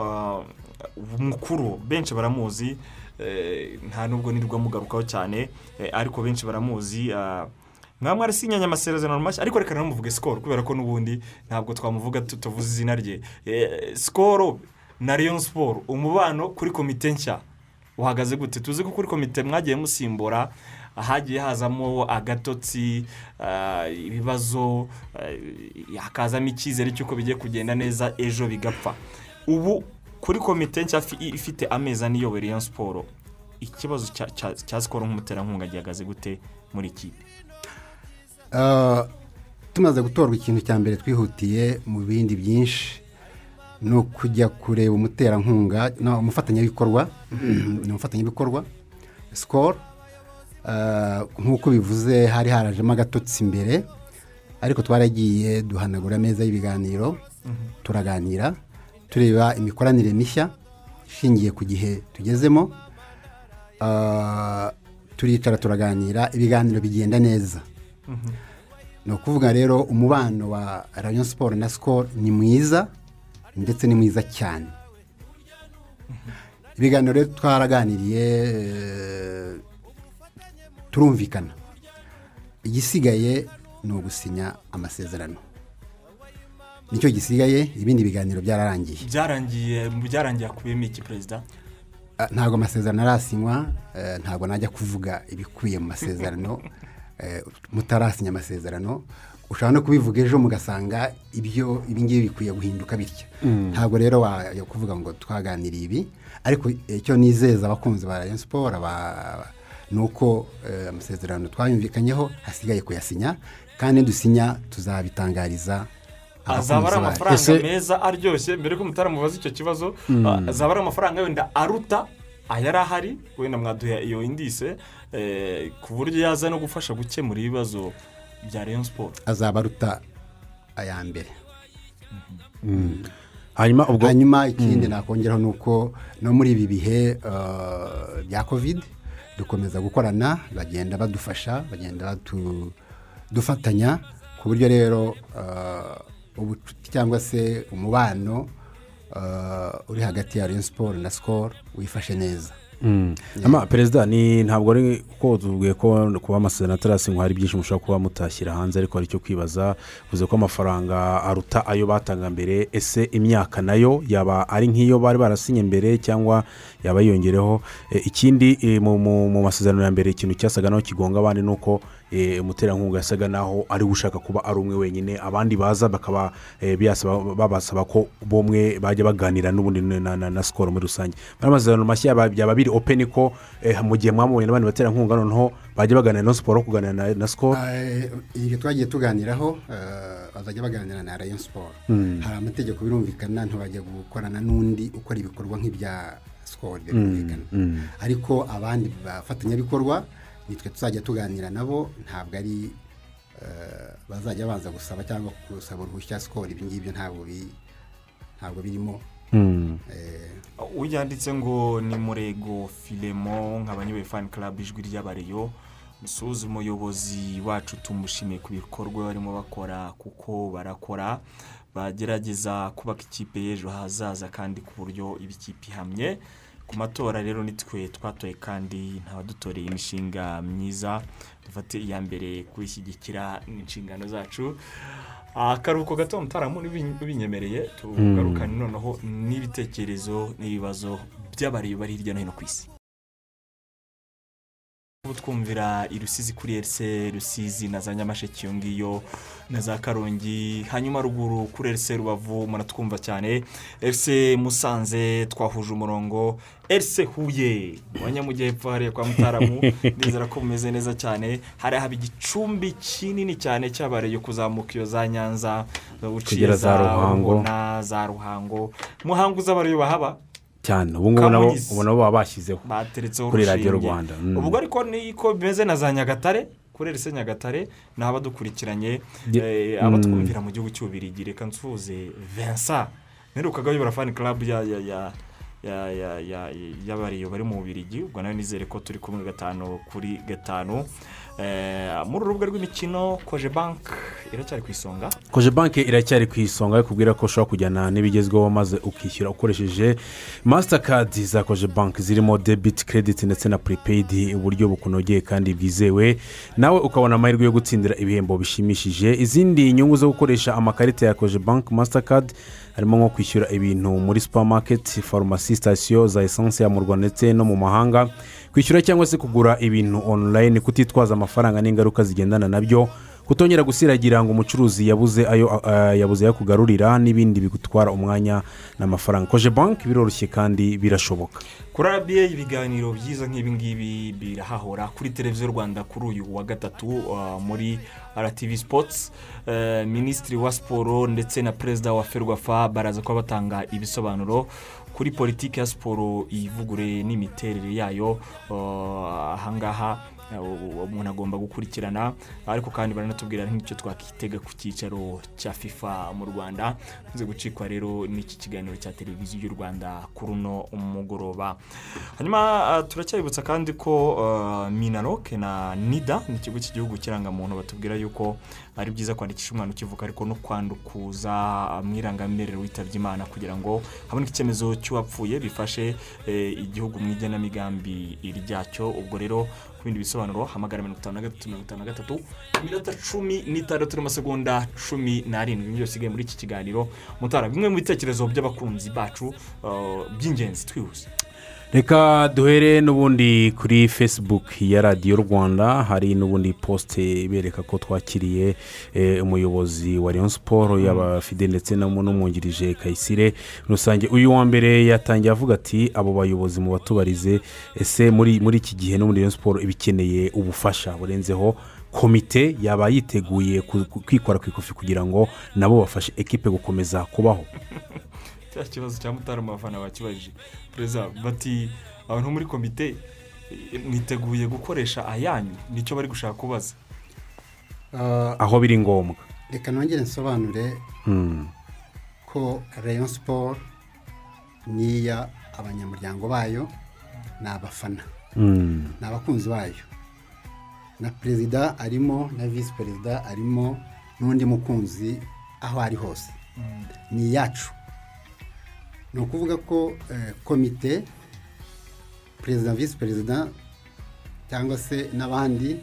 mukuru benshi baramuzi eh, nta nubwo nirwa mugarukaho cyane ariko benshi baramuzi mwaba mwarasinyanye amasezerano mashya ariko reka namuvuge sikoro kubera ko n'ubundi ntabwo twamuvuga tutavuze izina rye. Sikoro na Rayon siporo umubano kuri komite nshya. Uhagaze gute? Tuzi ko kuri komite mwagiye musimbura hagiye hazamo agatotsi ah, ibibazo ah, hakazamo icyizere cy'uko bigiye kugenda neza ejo bigapfa. Ubu kuri komite nshya fi- ifite amezi ane iyobora iyo siporo ikibazo cya- sikoro nk'umuterankunga gihagaze gute muri ikipe Ah, tumaze gutorwa ikintu cya mbere twihutiye mu bindi byinshi. Ni ukujya kureba umuterankunga umufatanyabikorwa ni umufatanyabikorwa sikoro Ah, nk'uko bivuze hari harajemo agatotsi imbere ariko twaragiye duhanagura ameza y'ibiganiro turaganira tureba imikoranire mishya ishingiye ku gihe tugezemo Ah, turicara turaganira ibiganiro bigenda neza. Ni ukuvuga rero umubano wa rayon siporo na sikoro ni mwiza ndetse ni mwiza cyane. Ibiganiro rero twaraganiriye eh, turumvikana. Igisigaye ni ugusinya amasezerano. Nicyo gisigaye ibindi biganiro byararangiye. Byarangiye byarangiye akubiyemo iki perezida? Ah, ntabwo amasezerano arasinywa eh, ntabwo najya kuvuga ibikubiye mu masezerano eh, mutarasinya amasezerano. Ushobora no kubivuga ejo mugasanga ibyo ibingibi bikwiye guhinduka bityo. Ntabwo rero wajya kuvuga ngo twaganiriye ibi ariko icyo nizeza abakunzi ba rayon siporo ni uko eh, amasezerano twayumvikanyeho hasigaye kuyasinya kandi dusinya tuzabitangariza azaba ari amafaranga meza aryoshye mbere ko mutaramubaza icyo kibazo ah, azaba ari amafaranga wenda aruta ayari ahari wenda mwaduha iyo indise eh, ku buryo yaza no gufasha gukemura ibibazo bya rayon siporo azaba aruta aya mbere. Hanyuma ubwo hanyuma ikindi nakongeraho ni uko no muri ibi bihe eh, bya kovide dukomeza gukorana bagenda badufasha bagenda dufatanya ku buryo rero eh, ubucuti cyangwa se umubano eh, uri hagati ya rayon siporo na sikoro wifashe neza. Mm. Perezida ni ntabwo ari ko tubwiye ko kuba amasezerano atarasinywa hari byinshi mushobora kuba mutashyira hanze ariko hari icyo kwibaza bivuze ko amafaranga aruta ayo batanga mbere ese imyaka na yo yaba ari nk'iyo bari barasinye mbere cyangwa yaba yiyongereho E, ikindi e, mu- masezerano ya mbere ikintu cyasaga naho kigonga abandi ni uko umuterankunga yasaga naho ari we ushaka kuba ari umwe wenyine. Abandi baza bakaba e, byasaba- babasaba ko bomwe bajya baganira n'ubundi na, sikoro muri rusange. Muri amasezerano mashya yaba- byaba biri openi ko eh, mu gihe mwamubonye n'abandi baterankunga noneho bajya baganira na siporo kuganira na, sikoro Eh, ibyo twagiye tuganiraho eh, bazajya baganira na rayon siporo hari amategeko birumvikana ntibajya gukorana n'undi ukora ibikorwa nk'ibya sikoro birumvikana. Ariko abandi bafatanyabikorwa nitwe tuzajya tuganira nabo ntabwo ari eh, bazajya banza gusaba cyangwa gusaba uruhushya sikoro ibi ngibyo ntabwo bi- ntabwo birimo. Mm. eh, uyanditse ngo ni murego filemo nk'abanyoboye fani club ijwi ry'abariyo musuhuze umuyobozi wacu tumushimiye ku bikorwa barimo bakora kuko barakora. Bagerageza kubaka ikipe y'ejo hazaza kandi ku buryo iba ikipe ihamye. Ku matora rero nitwe twatoye kandi ntabadutoreye imishinga myiza dufate iya mbere kuyishyigikira n'inshingano zacu. Akaruhuko gato mutaramu binyemereye tugarukane noneho n'ibitekerezo n'ibibazo by'abariyo bari hirya no hino ku isi. Ubu twumvira i rusizi kuri erise rusizi na za nyamasheke iyo ngiyo na za karongi hanyuma ruguru kuri erise rubavu muratwumva cyane. Erise musanze twahuje umurongo. Erise huye mu banyamujyepfo hariya kwa mutaramu. Ndizera ko bumeze neza cyane. Hari haba igicumbi kinini cyane cyabareyo kuzamuka iyo za nyanza uciye za Ruhango. Rubona, za ruhango. Muhango uz'abariyo bahaba cyane. Ubu ngubu nabo baba bashyizeho Kuri radiyo. Rwanda, mm. ubwo ariko niko bimeze na za nyagatare kuri erise nyagatare ni abadukurikiranye Ye- eh, abatwumvira mu gihugu cy'ububirigi reka nsuhuze vincent. Ntirukaga uyobora fani club ya ya ya ya ya ya y'abariyo bari mu bubirigi ubwo nawe nizere ko turi kumwe gatanu kuri gatanu. Muri uru rubuga rw'imikino koje banki iracyari ku isonga. Koje banki iracyari ku isonga kubwira ko ushobora kujyana n'ibigezweho maze ukishyura ukoresheje masitakadi za koje banki zirimo debiti kerediti ndetse na puripeyidi uburyo bukunogeye kandi bwizewe. Nawe ukabona amahirwe yo gutsindira ibihembo bishimishije. Izindi nyungu zo gukoresha amakarita ya koje banki masitakadi harimo nko kwishyura ibintu muri supamaketi farumasi sitasiyo za esanse ya mu rwanda ndetse no mu mahanga. Kwishyura cyangwa se kugura ibintu onurayini kutitwaza amafaranga n'ingaruka zigendana na byo kutongera gusiragira ngo umucuruzi yabuze ayo ah, yabuze kugarurira n'ibindi bigutwara umwanya n'amafaranga. Koje banki biroroshye kandi birashoboka. Kuri rba ibiganiro byiza nk'ibi ngibi birahahora kuri televiziyo rwanda kuri uyu wa gatatu uh, muri rtv sports. Uh, minisitiri wa siporo ndetse na perezida wa ferwafa baraza kuba batanga ibisobanuro kuri politiki ya siporo ivugure n'imiterere yayo uh, ahangaha uh, umuntu agomba gukurikirana. Ariko kandi baranatubwira nk'icyo twakitega ku cyicaro cya fifa mu rwanda. Nze gucikwa rero n'iki kiganiro cya televiziyo y'u rwanda kuri uno mugoroba. Hanyuma uh, turacyabibutsa kandi ko uh, minaroke na nida ni ikigo cy'igihugu kirangamuntu batubwira yuko ari byiza kwandikisha umwana ukivuka ariko no kwandukuza mu irangamirere witabye imana kugira ngo haboneke icyemezo cy'uwapfuye bifashe eh, igihugu mu igenamigambi ryacyo. Ubwo rero ku bindi bisobanuro hamagara mirongo itanu na gatatu mirongo itanu na gatatu iminota cumi n'itandatu n'amasegonda cumi n'arindwi. Nibyo bisigaye muri iki kiganiro. Mutara bimwe mu bitekerezo by'abakunzi bacu uh, by'ingenzi twihuse. Reka duhere n'ubundi kuri facebook ya radiyo rwanda hari n'ubundi posite bereka ko twakiriye eh, umuyobozi wa leon siporo yaba fide ndetse n'umwungirije kayisire rusange. Uyu wa mbere yatangiye avuga ati abo bayobozi mu batubarize ese muri muri iki gihe no muri leon siporo iba ikeneye ubufasha burenzeho? Komite yaba yiteguye kwikora ku ikofi kugira ngo nabo bafashe ekipe gukomeza kubaho. Cya kibazo cya mutara mu bafana bakibajije perezida bati abantu muri komite eh, mwiteguye gukoresha ayanyu. Nicyo bari gushaka kubaza. Ah, aho biri ngombwa. reka nongere nsobanure Hmm. ko rayon siporo niya abanyamuryango bayo ni abafana. Hmm. ni abakunzi bayo. Na perezida arimo na visi perezida arimo n'undi mukunzi aho ari hose. Ni iyacu. Ni ukuvuga ko eh, komite perezida visi perezida cyangwa se n'abandi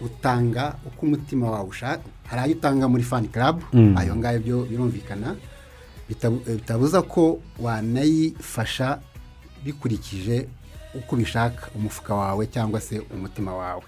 utanga uko umutima wawe ushaka hari ayo utanga muri fani karabu Mm. ayo ngayo byo birumvikana. Eh, bitabuza ko wanayifasha bikurikije uko ubishaka umufuka wawe cyangwa se umutima wawe.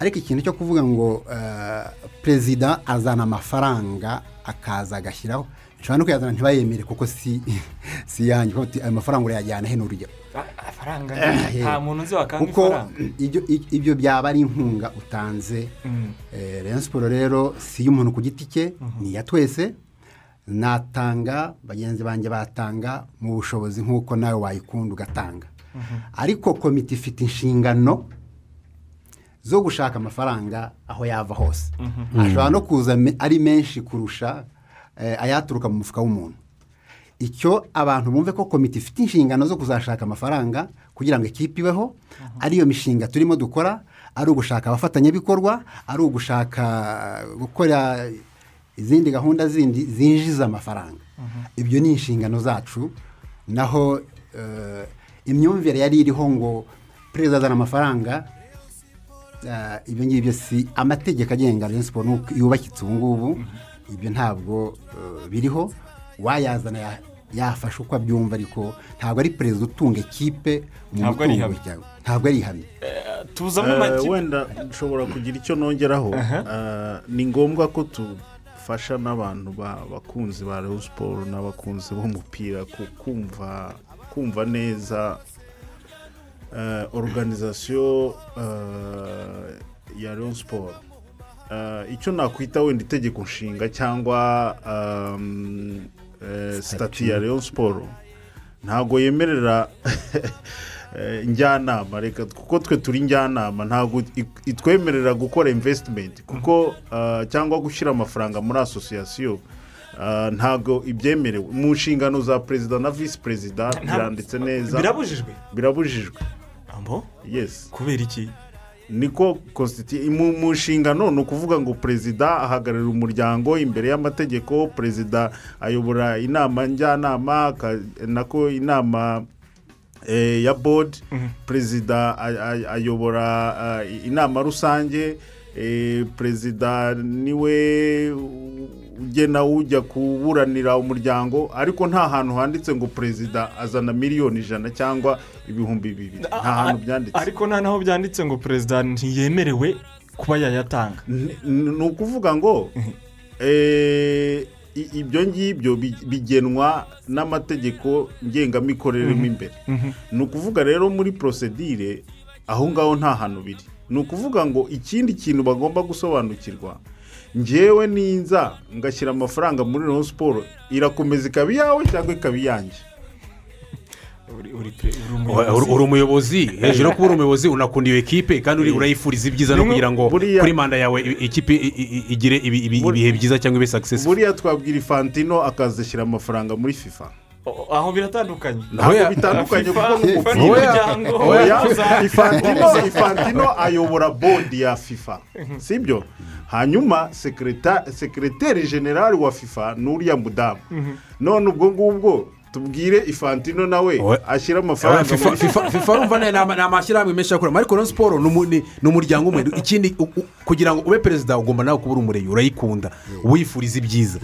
Ariko ikintu cyo kuvuga ngo eh, perezida azana amafaranga akaza agashyiraho nshobora no kuyazana ntibayemere kuko si si yanjye ayo mafaranga urayajyana he? Ni urugero. Amafaranga? Eh, nta muntu uzi wakanga ifaranga. ibyo ibyo byaba ari inkunga utanze. Mm. Eh, rayon siporo rero si iy'umuntu ku giti cye ni iya twese. Natanga bagenzi banjye batanga mu bushobozi nk'uko nawe wayikunda ugatanga. Ariko komite ifite inshingano zo gushaka amafaranga aho yava hose. Ashobora no kuza ari menshi kurusha eh, ayaturuka mu mufuka w'umuntu. Icyo abantu bumve ko komite ifite inshingano zo kuzashaka amafaranga kugira ngo ikipe ibeho ariyo mishinga turimo dukora ari ugushaka abafatanyabikorwa ari ugushaka gukora izindi gahunda zindi zinjiza amafaranga. Ibyo ni inshingano zacu naho eh, imyumvire yari iriho ngo perezida azana amafaranga ibyo ngibyo si amategeko agenga Rayon Sport nuko yubakitse ubu ngubu ibyo ntabwo eh, biriho. Wayazana ya- yafashe uko abyumva ariko ntabwo ari perezida utunga ikipe mu Ntabwo ari mutungo cyangwa ntabwo ari tuzamo Eh, make wenda nshobora kugira icyo nongeraho. Eh, ni ngombwa ko dufasha n'abantu ba- bakunzi ba Rayon siporo n'abakunzi b'umupira ku- kumva kumva neza eh, organizasiyo eh, ya Rayon siporo Eh, icyo nakwita wenda itegeko nshinga cyangwa sitati ya Rayon siporo ntabwo yemerera njyanama. Reka kuko twe turi njyanama ntabwo itwemerera gukora invesitimenti kuko cyangwa gushyira amafaranga muri asosiyasiyo ntabwo ibyemerewe. Mu nshingano za perezida na visi perezida biranditse neza. birabujijwe. Birabujijwe. Ambo yesi kubera iki niko mu nshingano ni ukuvuga ngo perezida ahagararira umuryango imbere y'amategeko perezida ayobora inama njyanama nako inama eh, ya board perezida ay- ay- ayobora ah, inama rusange eh, perezida ni we ugena ujya kuburanira umuryango ariko nta hantu handitse ngo perezida azana miliyoni ijana cyangwa ibihumbi bibiri. Nta hantu byanditse. ariko nta naho byanditse ngo perezida ntiyemerewe kuba yayatanga. Ni ukuvuga ngo eh, ibyo ngibyo bi- bigenwa n'amategeko ngengamikorere mo imbere. Ni ukuvuga rero muri porosedire aho ngaho nta hantu biri. Ni ukuvuga ngo ikindi kintu bagomba gusobanukirwa ngewe ninza ngashyira amafaranga muri Rayon siporo irakomeza ikaba iyawe cyangwa ikaba iyanjye? Uri umuyobozi. hejuru yo kuba uri umuyobozi unakunda iyo ekipe kandi uri- urayifuriza ibyiza no kugira ngo kuri manda yawe ikipe igire ibihe byiza cyangwa ibe successful. buriya twabwira ifantino akazashyira amafaranga muri fifa. Aho biratandukanye ntabwo Oya. bitandukanye ifantino ifantino ayobora bodi ya fifa. Sibyo hanyuma sekereta sekereteri generali wa fifa ni uriya mudamu none ubwo ngubwo tubwire ifantino nawe ashyira amafaranga FIFA muri FIFA- urumva ni ama- ni amashyirahamwe menshi akora ariko Rayon siporo ni umu- ni ni umuryango umwe ikindi kugira ngo ube perezida ugomba nawe kuba uri umureye urayikunda. Wifuriza ibyiza.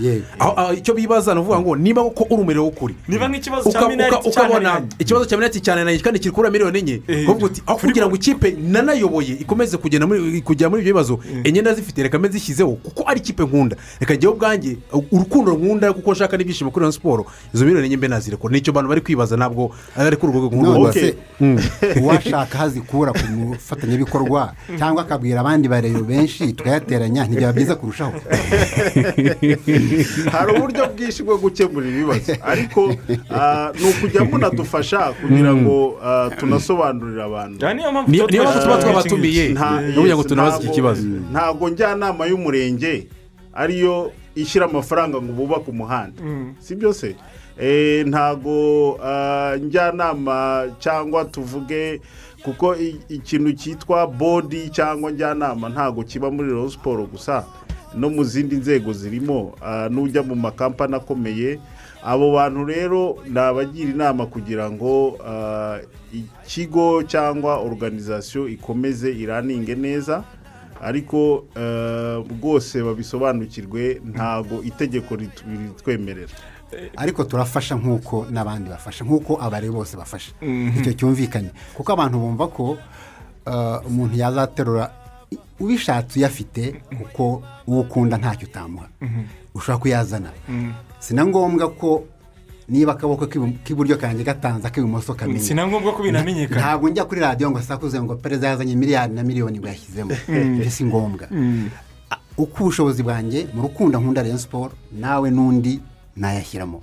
Icyo bibaza ni ukuvuga ngo niba ko uri umuriro w'ukuri niba nk'ikibazo cya uka- ukabona ikibazo cya minariti cyananiranye kandi kiri kuri miliyoni enye. Eh. aho kugira ngo ikipe nanayoboye ikomeze kugenda muri ibyo bibazo enye ndazifite reka mbe zishyizeho kuko ari ikipe nkunda. Reka njyewe ubwanjye urukundo nkunda kuko nshaka n'ibyishimo kuri Rayon siporo izo miliyoni enye mbe nazirekura ni cyo abantu bari kwibaza ntabwo ari kuri urwo rwego se uwashaka aho azikura ku mufatanyabikorwa cyangwa akabwira abandi bareyo benshi tukayateranya ntibyaba byiza kurushaho. Hari uburyo bwinshi bwo gukemura ibibazo. Ariko ah, ni ukujya munadufasha kugira ngo ah, tunasobanurire abantu. Niyo mpamvu tuba twabatumiye. Kugira ngo tunabaze iki kibazo. ntabwo njyanama y'umurenge ariyo ishyira amafaranga ngo bubake umuhanda. Si byo Eh, ntabwo ah, njyanama cyangwa tuvuge kuko ikintu cyitwa bodi cyangwa njyanama ntabwo kiba muri Rayon siporo gusa no mu zindi nzego zirimo ah, n'ujya mu makampani akomeye. Abo bantu rero ni abagira inama kugira ngo ah, ikigo cyangwa organizasiyo ikomeze iraninge neza. Ariko rwose babisobanukirwe ntago itegeko ritwemerera. Ariko turafasha nk'uko n'abandi bafasha nk'uko abari bose bafasha. Icyo cyumvikanye. Kuko abantu bumva ko uh, umuntu yazaterura ubishatse uyafite kuko uwo ukunda ntacyo utamuha. Ushobora kuyazana. Si na ngombwa ko niba akaboko k'ibu- k'iburyo kanjye gatanze ak'ibumoso si kamenya na ngombwa ko binamenyekana. Ntabwo njya kuri radiyo ngo sakuze ngo perezida yazanye miliyari na miliyoni ngo yashyizemo. Ibyo si ngombwa. Uko ubushobozi bwanjye mu rukundo nkunda Rayon siporo nawe n'undi nayashyiramo.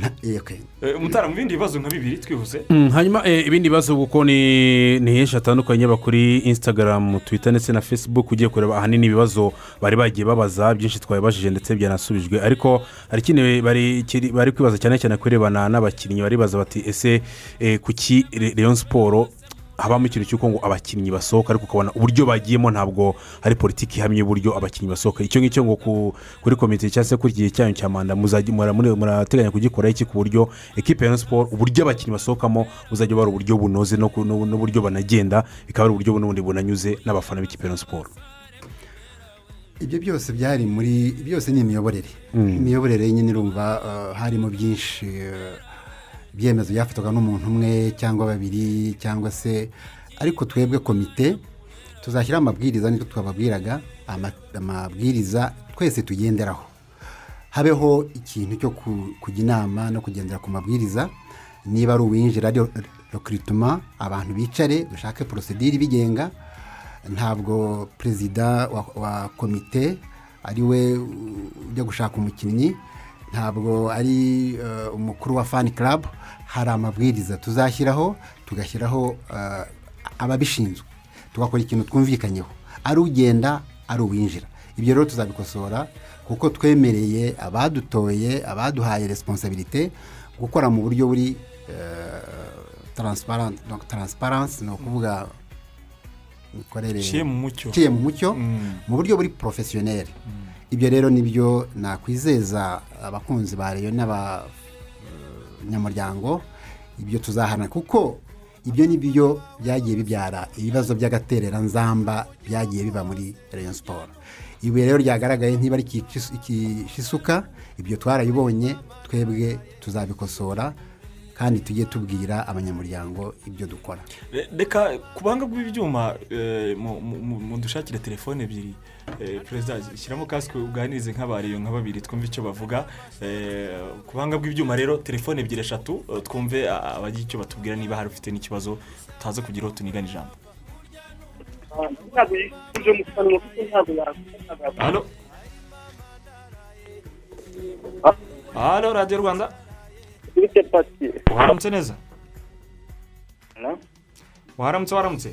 Na- eh, okay. Eh, umutara mu bindi bibazo nka bibiri twihuse? Mm, hanyuma eh, ibindi bibazo kuko ni henshi hatandukanye yaba kuri instagram twitter ndetse na facebook ugiye kureba ahanini ibibazo bari bagiye babaza byinshi twabibajije ndetse byanasubijwe. Ariko hari ikindi bari kwibaza cyane cyane kurebana n'abakinnyi baribaza bati ese eh, kuki Rayon siporo habamo ikintu cy'uko ngo abakinnyi basohoka ariko ukabona uburyo bagiyemo ntabwo hari politiki ihamye y'uburyo abakinnyi basohoka. Icyo ngicyo ngo ku- kuri komite cyangwa se kuri igihe cyanyu cya manda murateganya kugikoraho iki ku buryo ekipe ya siporo uburyo abakinnyi basohokamo buzajya buba ari uburyo bunoze n'uburyo banagenda bikaba ari uburyo n'ubundi bunanyuze n'abafana b'ikipe ya siporo ibyo byose byari muri byose ni imiyoborere. Imiyoborere nyine urumva uh, harimo byinshi uh, ibyemezo byafatwaga n'umuntu umwe cyangwa babiri cyangwa se ariko twebwe komite tuzashyiraho amabwiriza niko twababwiraga ama- amabwiriza twese tugenderaho. Habeho ikintu cyo ku- kujya inama no kugendera ku mabwiriza. Niba ari uwinjira ari rekirituma abantu bicare dushake porosedire ibigenga. Ntabwo perezida wa komite ari we ujya gushaka umukinnyi. Ntabwo ari eh, umukuru wa fani club hari amabwiriza tuzashyiraho tugashyiraho eh, ababishinzwe. Tugakora ikintu twumvikanyeho. Ari ugenda ari uwinjira. Ibyo rero tuzabikosora kuko twemereye abadutoye abaduhaye responsabilite gukora mu buryo buri taransiparansi ni ukuvuga imikorere Iciye mu mucyo. Mm. mu buryo buri porofesiyoneri ibyo rero ni byo nakwizeza abakunzi ba reyo n'abanyamuryango ibyo tuzahana kuko ibyo ni byo byagiye bibyara ibibazo by'agatereranzamba byagiye biba muri reyo siporo ibuye rero ryagaragaye ntiba ari ikishisuka ibyo twarabibonye twebwe tuzabikosora kandi tujye tubwira abanyamuryango ibyo dukora. Re- reka ku buhanga bw'ibyuma eh, mu- mu- mu- mudushakire telefone ebyiri perezida shyiramo kasike uganirize nk'abariyo nka babiri twumve icyo bavuga. Eh, ku buhanga bw'ibyuma rero telefone ebyiri eshatu eh, twumve abagira icyo batubwira niba hari ufite n'ikibazo utaza kugira aho tunigana ijambo. Halo? Radiyo rwanda? Waramutse neza? Waramutse waramutse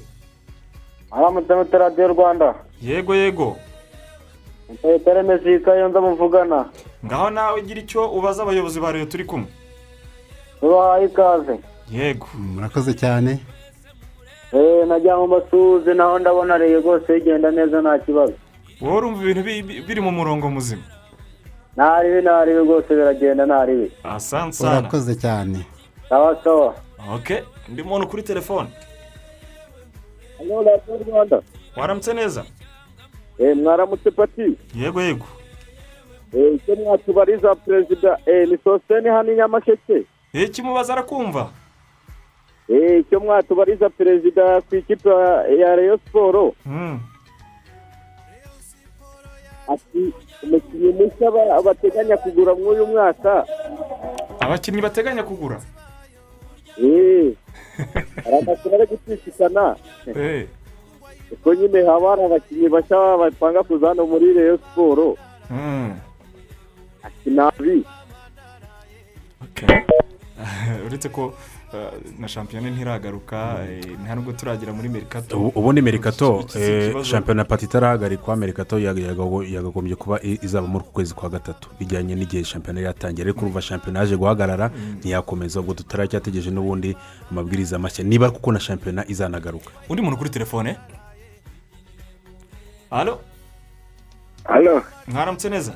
aramutse radiyo rwanda. Yego yego. Mezika iyo nza muvugana. Ngaho nawe ugira icyo ubaza abayobozi ba leta turi kumwe. Tubahaye ikaze. Yego. Murakoze cyane. Eee najya mu masuhuze naho ndabona rege rwose bigenda neza nta kibazo. Wowe urumva ibintu bi- bi- biri mu murongo muzima? Ntaribi ntaribi rwose biragenda ntaribi asante sana. Urakoze cyane. Sawa sawa. Ok undi muntu kuri telefone. Waramutse neza eee mwaramutse pati yego yego. Eee icyo mwatubariza perezida eee ni sosiyete hano i nyamasheke eh kimubaza arakumva icyo mwatubariza perezida ku ikipe ya reyo siporo Mm. ati umukinnyi mushya ba- bateganya kugura muri uyu mwaka. Abakinnyi bateganya kugura? Hari amakuru ari gucicikana Eh, uko nyine haba hari abakinnyi bashya bapanga kuza hano muri reyo siporo mm. ati nabi Ok. uretse ko eh, na shampiyona ntiragaruka eh, nta nubwo turagera muri merikato ubu ubundi merikato eh, shampiyona pati itarahagarikwa merikato yaga- yagago- yagagombye kuba izaba muri uku kwezi kwa gatatu. Bijyanye n'igihe shampiyona iratangira ariko urumva shampiyona yaje guhagarara ntiyakomeza. Ubwo tutaracyategereje n'ubundi amabwiriza mashya. Niba kuko na shampiyona izanagaruka. Undi muntu kuri telefone? Halo hano mwaramutse neza?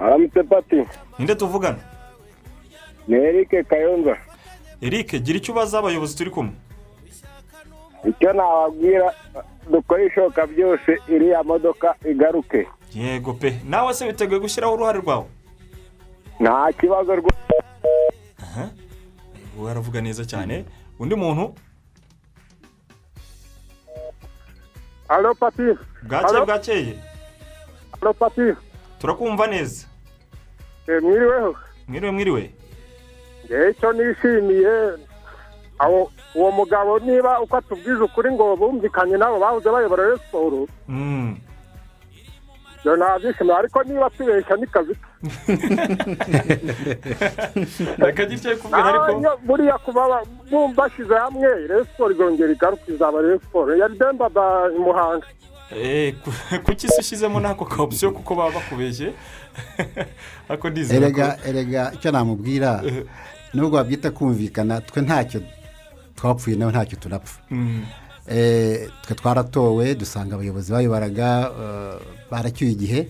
Aramutse pati. Ninde tuvugana? Ni erike kayonza. Eric gira icyo ubaza abayobozi turi kumwe. Icyo nababwira dukore ishoboka byose iriya modoka igaruke. Yego pe nawe se witeguye gushyiraho uruhare rwawe? Nta kibazo rwose aha. Ubu aravuga neza cyane. Undi muntu? Hano pati. Bwakeye bwakeye hano pati. Turakumva neza. Mwiriweho. Mwiriwe mwiriwe. Ngewe icyo nishimiye. Aho uwo mugabo niba uko atubwiza ukuri ngo bumvikanye nabo bahoze bayobora Rayon siporo Mm. ibyo ntabyishimiye ariko niba tubeshya ni kazi reka gitya ari kubwira ariko buriya kuba bashyize hamwe Rayon siporo izongera igaruka izaba Rayon siporo yari demba muhanga. Eh, ku- kuki se ushyizemo n'ako ka opsiyo kuko baba bakubeshye? Erega ko erega icyo namubwira? nubwo wabyita kumvikana twe ntacyo twapfuye nawe ntacyo tunapfa Mm. Eh, twe twaratowe dusanga abayobozi bayoboraga eh, baracyuye igihe.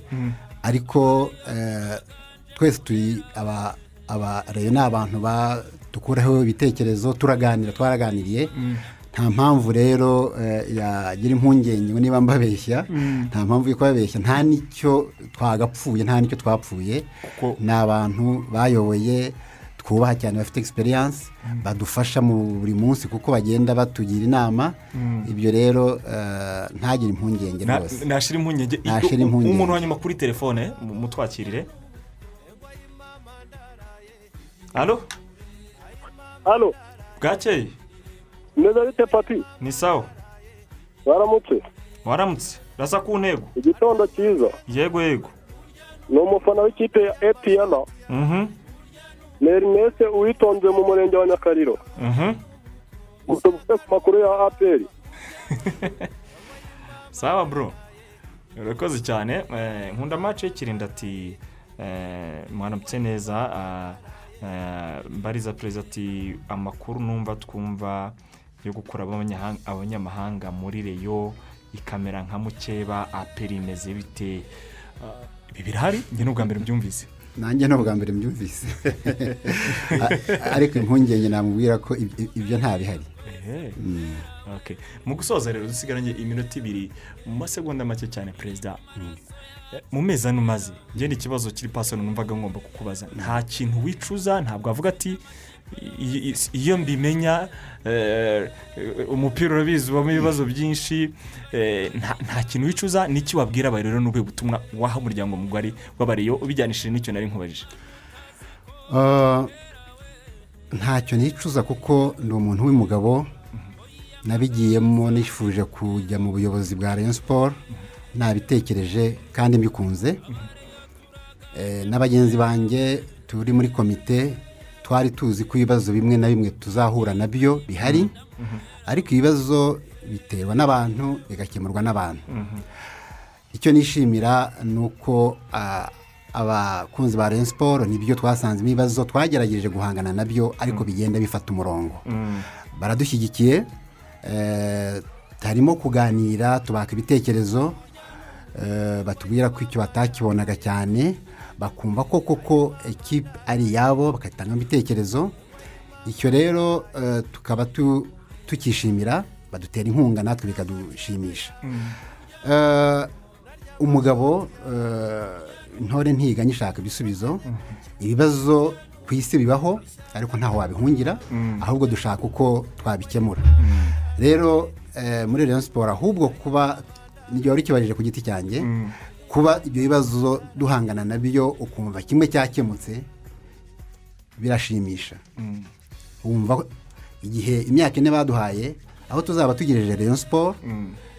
Ariko eh, twese turi aba reyo ni abantu dukuraho ibitekerezo turaganira twaraganiriye. Nta mpamvu rero yagira impungenge ngo niba mbabeshya. Nta mpamvu yo kubabeshya. Nta n'icyo twagapfuye nta n'icyo twapfuye. Ni abantu bayoboye twubaha cyane bafite egisperiyanse badufasha mu buri munsi kuko bagenda batugira inama. Ibyo rero eh, ntagire impungenge rwose. nashira impungenge. Umuntu wa nyuma kuri telefone mu- mutwakirire. Halo hano bwakeye? Neza bite pati? Ni sawa. Baramutse waramutse. Rasa ku ntego? Igitondo cyiza. Yego yego. Ni umufana w'ikipe ya etiyana Mhm, ni erinese uwitonze mu murenge wa nyakariro. Mhm. gusa ufite ku makuru ya aperi sawa bro. Urakoze cyane. Eh, nkunda mace kirinda ati eh, mwaramutse neza ah, eh, mbariza perezida ati amakuru numva twumva yo gukura abanyamahanga muri reyo ikamera nka mukeba aperi imeze bite? Ah, ibi birahari? Njye ni ubwa mbere mbyumvise. Nanjye ni ubwa mbere mbyumvise. Ariko impungenge namubwira ko ib- ibyo ntabihari. Ehe. Okay. mu gusoza rero dusigaranye iminota ibiri mu masegonda make cyane perezida. Eh, mu mezi ane umaze ngenda ikibazo kiri pasoni numvaga ngomba kukubaza. Nta kintu wicuza ntabwo avuga ati iyo mbimenya eh, umupira urabizi ubamo ibibazo byinshi eh, nta- kintu wicuza n'iki wabwira aba rero n'ubuhe butumwa waha umuryango mugari w'abariyo ubijyanishije n'icyo nari nkubajije? Uh, ntacyo nicuza kuko ni umuntu w'umugabo nabigiyemo nifuje kujya mu buyobozi bwa rayon siporo nabitekereje kandi mbikunze. Eh, na bagenzi banjye turi muri komite twari tuzi ko ibibazo bimwe na bimwe tuzahura na byo bihari ariko ibibazo biterwa n'abantu bigakemurwa n'abantu. Icyo nishimira ni uko abakunzi ba rayon siporo ni byo twasanzemo ibibazo twagerageje guhangana na byo ariko bigenda bifata umurongo. Baradushyigikiye eh, harimo kuganira tubaka ibitekerezo eh, batubwira ko icyo batakibonaga cyane bakumva ko koko ekipe ari iyabo bagatanga ibitekerezo icyo rero eh, tukaba tu- tukishimira badutera inkunga natwe bikadushimisha. Eh, umugabo eh, intore ntiganya ishaka ibisubizo. Ibibazo ku isi bibaho ariko ntaho wabihungira ahubwo dushaka uko twabikemura. Rero muri siporo ahubwo kuba niryo wari ukibajije ku giti cyanjye kuba ibyo bibazo duhangana na byo ukumva kimwe cyakemutse birashimisha. Wumva ko igihe imyaka ine baduhaye aho tuzaba tugejeje rayon siporo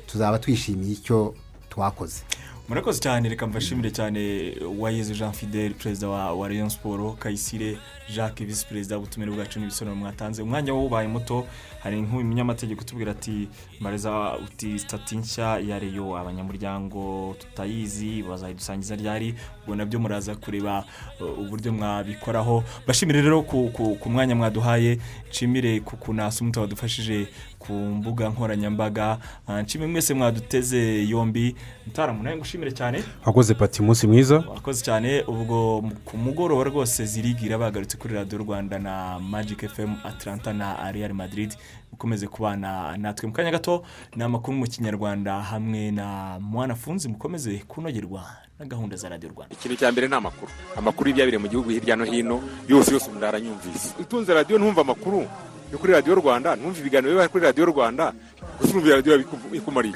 tuzaba twishimiye icyo twakoze. Murakoze cyane reka mbashimire cyane uwayezu jean fidel perezida wa rayon siporo kayisire jacques visi perezida w'ubutumire bwacu n'ibisobanuro mwatanze. Umwanya wo ubaye muto hari nk'umunyamategeko utubwira ati mbareza uti sitati nshya ya reyo abanyamuryango tutayizi bazayidusangiza ryari? Ubwo na byo muraza kureba uh, uburyo mwabikoraho. Bashimire rero ku, mwanya mwaduhaye nshimire ku kunasa wadufashije ku mbuga nkoranyambaga. Ah, nshimire mwese mwaduteze yombi. Mutaramu nawe ngushimire cyane. Wakoze pati umunsi mwiza. Wakoze cyane. Ubwo mu- ku mugoroba rwose zirigira bagarutse kuri radiyo rwanda na magic fm atlanta na real madrid. Mukomeze kubana natwe. Mu kanya gato ni amakuru mu kinyarwanda hamwe na mwanafunzi mukomeze kunogerwa na gahunda za radiyo rwanda. Ikintu cya mbere ni amakuru. Amakuru y'ibyabereye mu gihugu hirya no hino yose yose umuntu aranyumvise. Utunze radiyo ntumva amakuru. Yo kuri radiyo rwanda ntumve ibiganiro biba kuri radiyo rwanda gusa urumva radiyo bikumariye.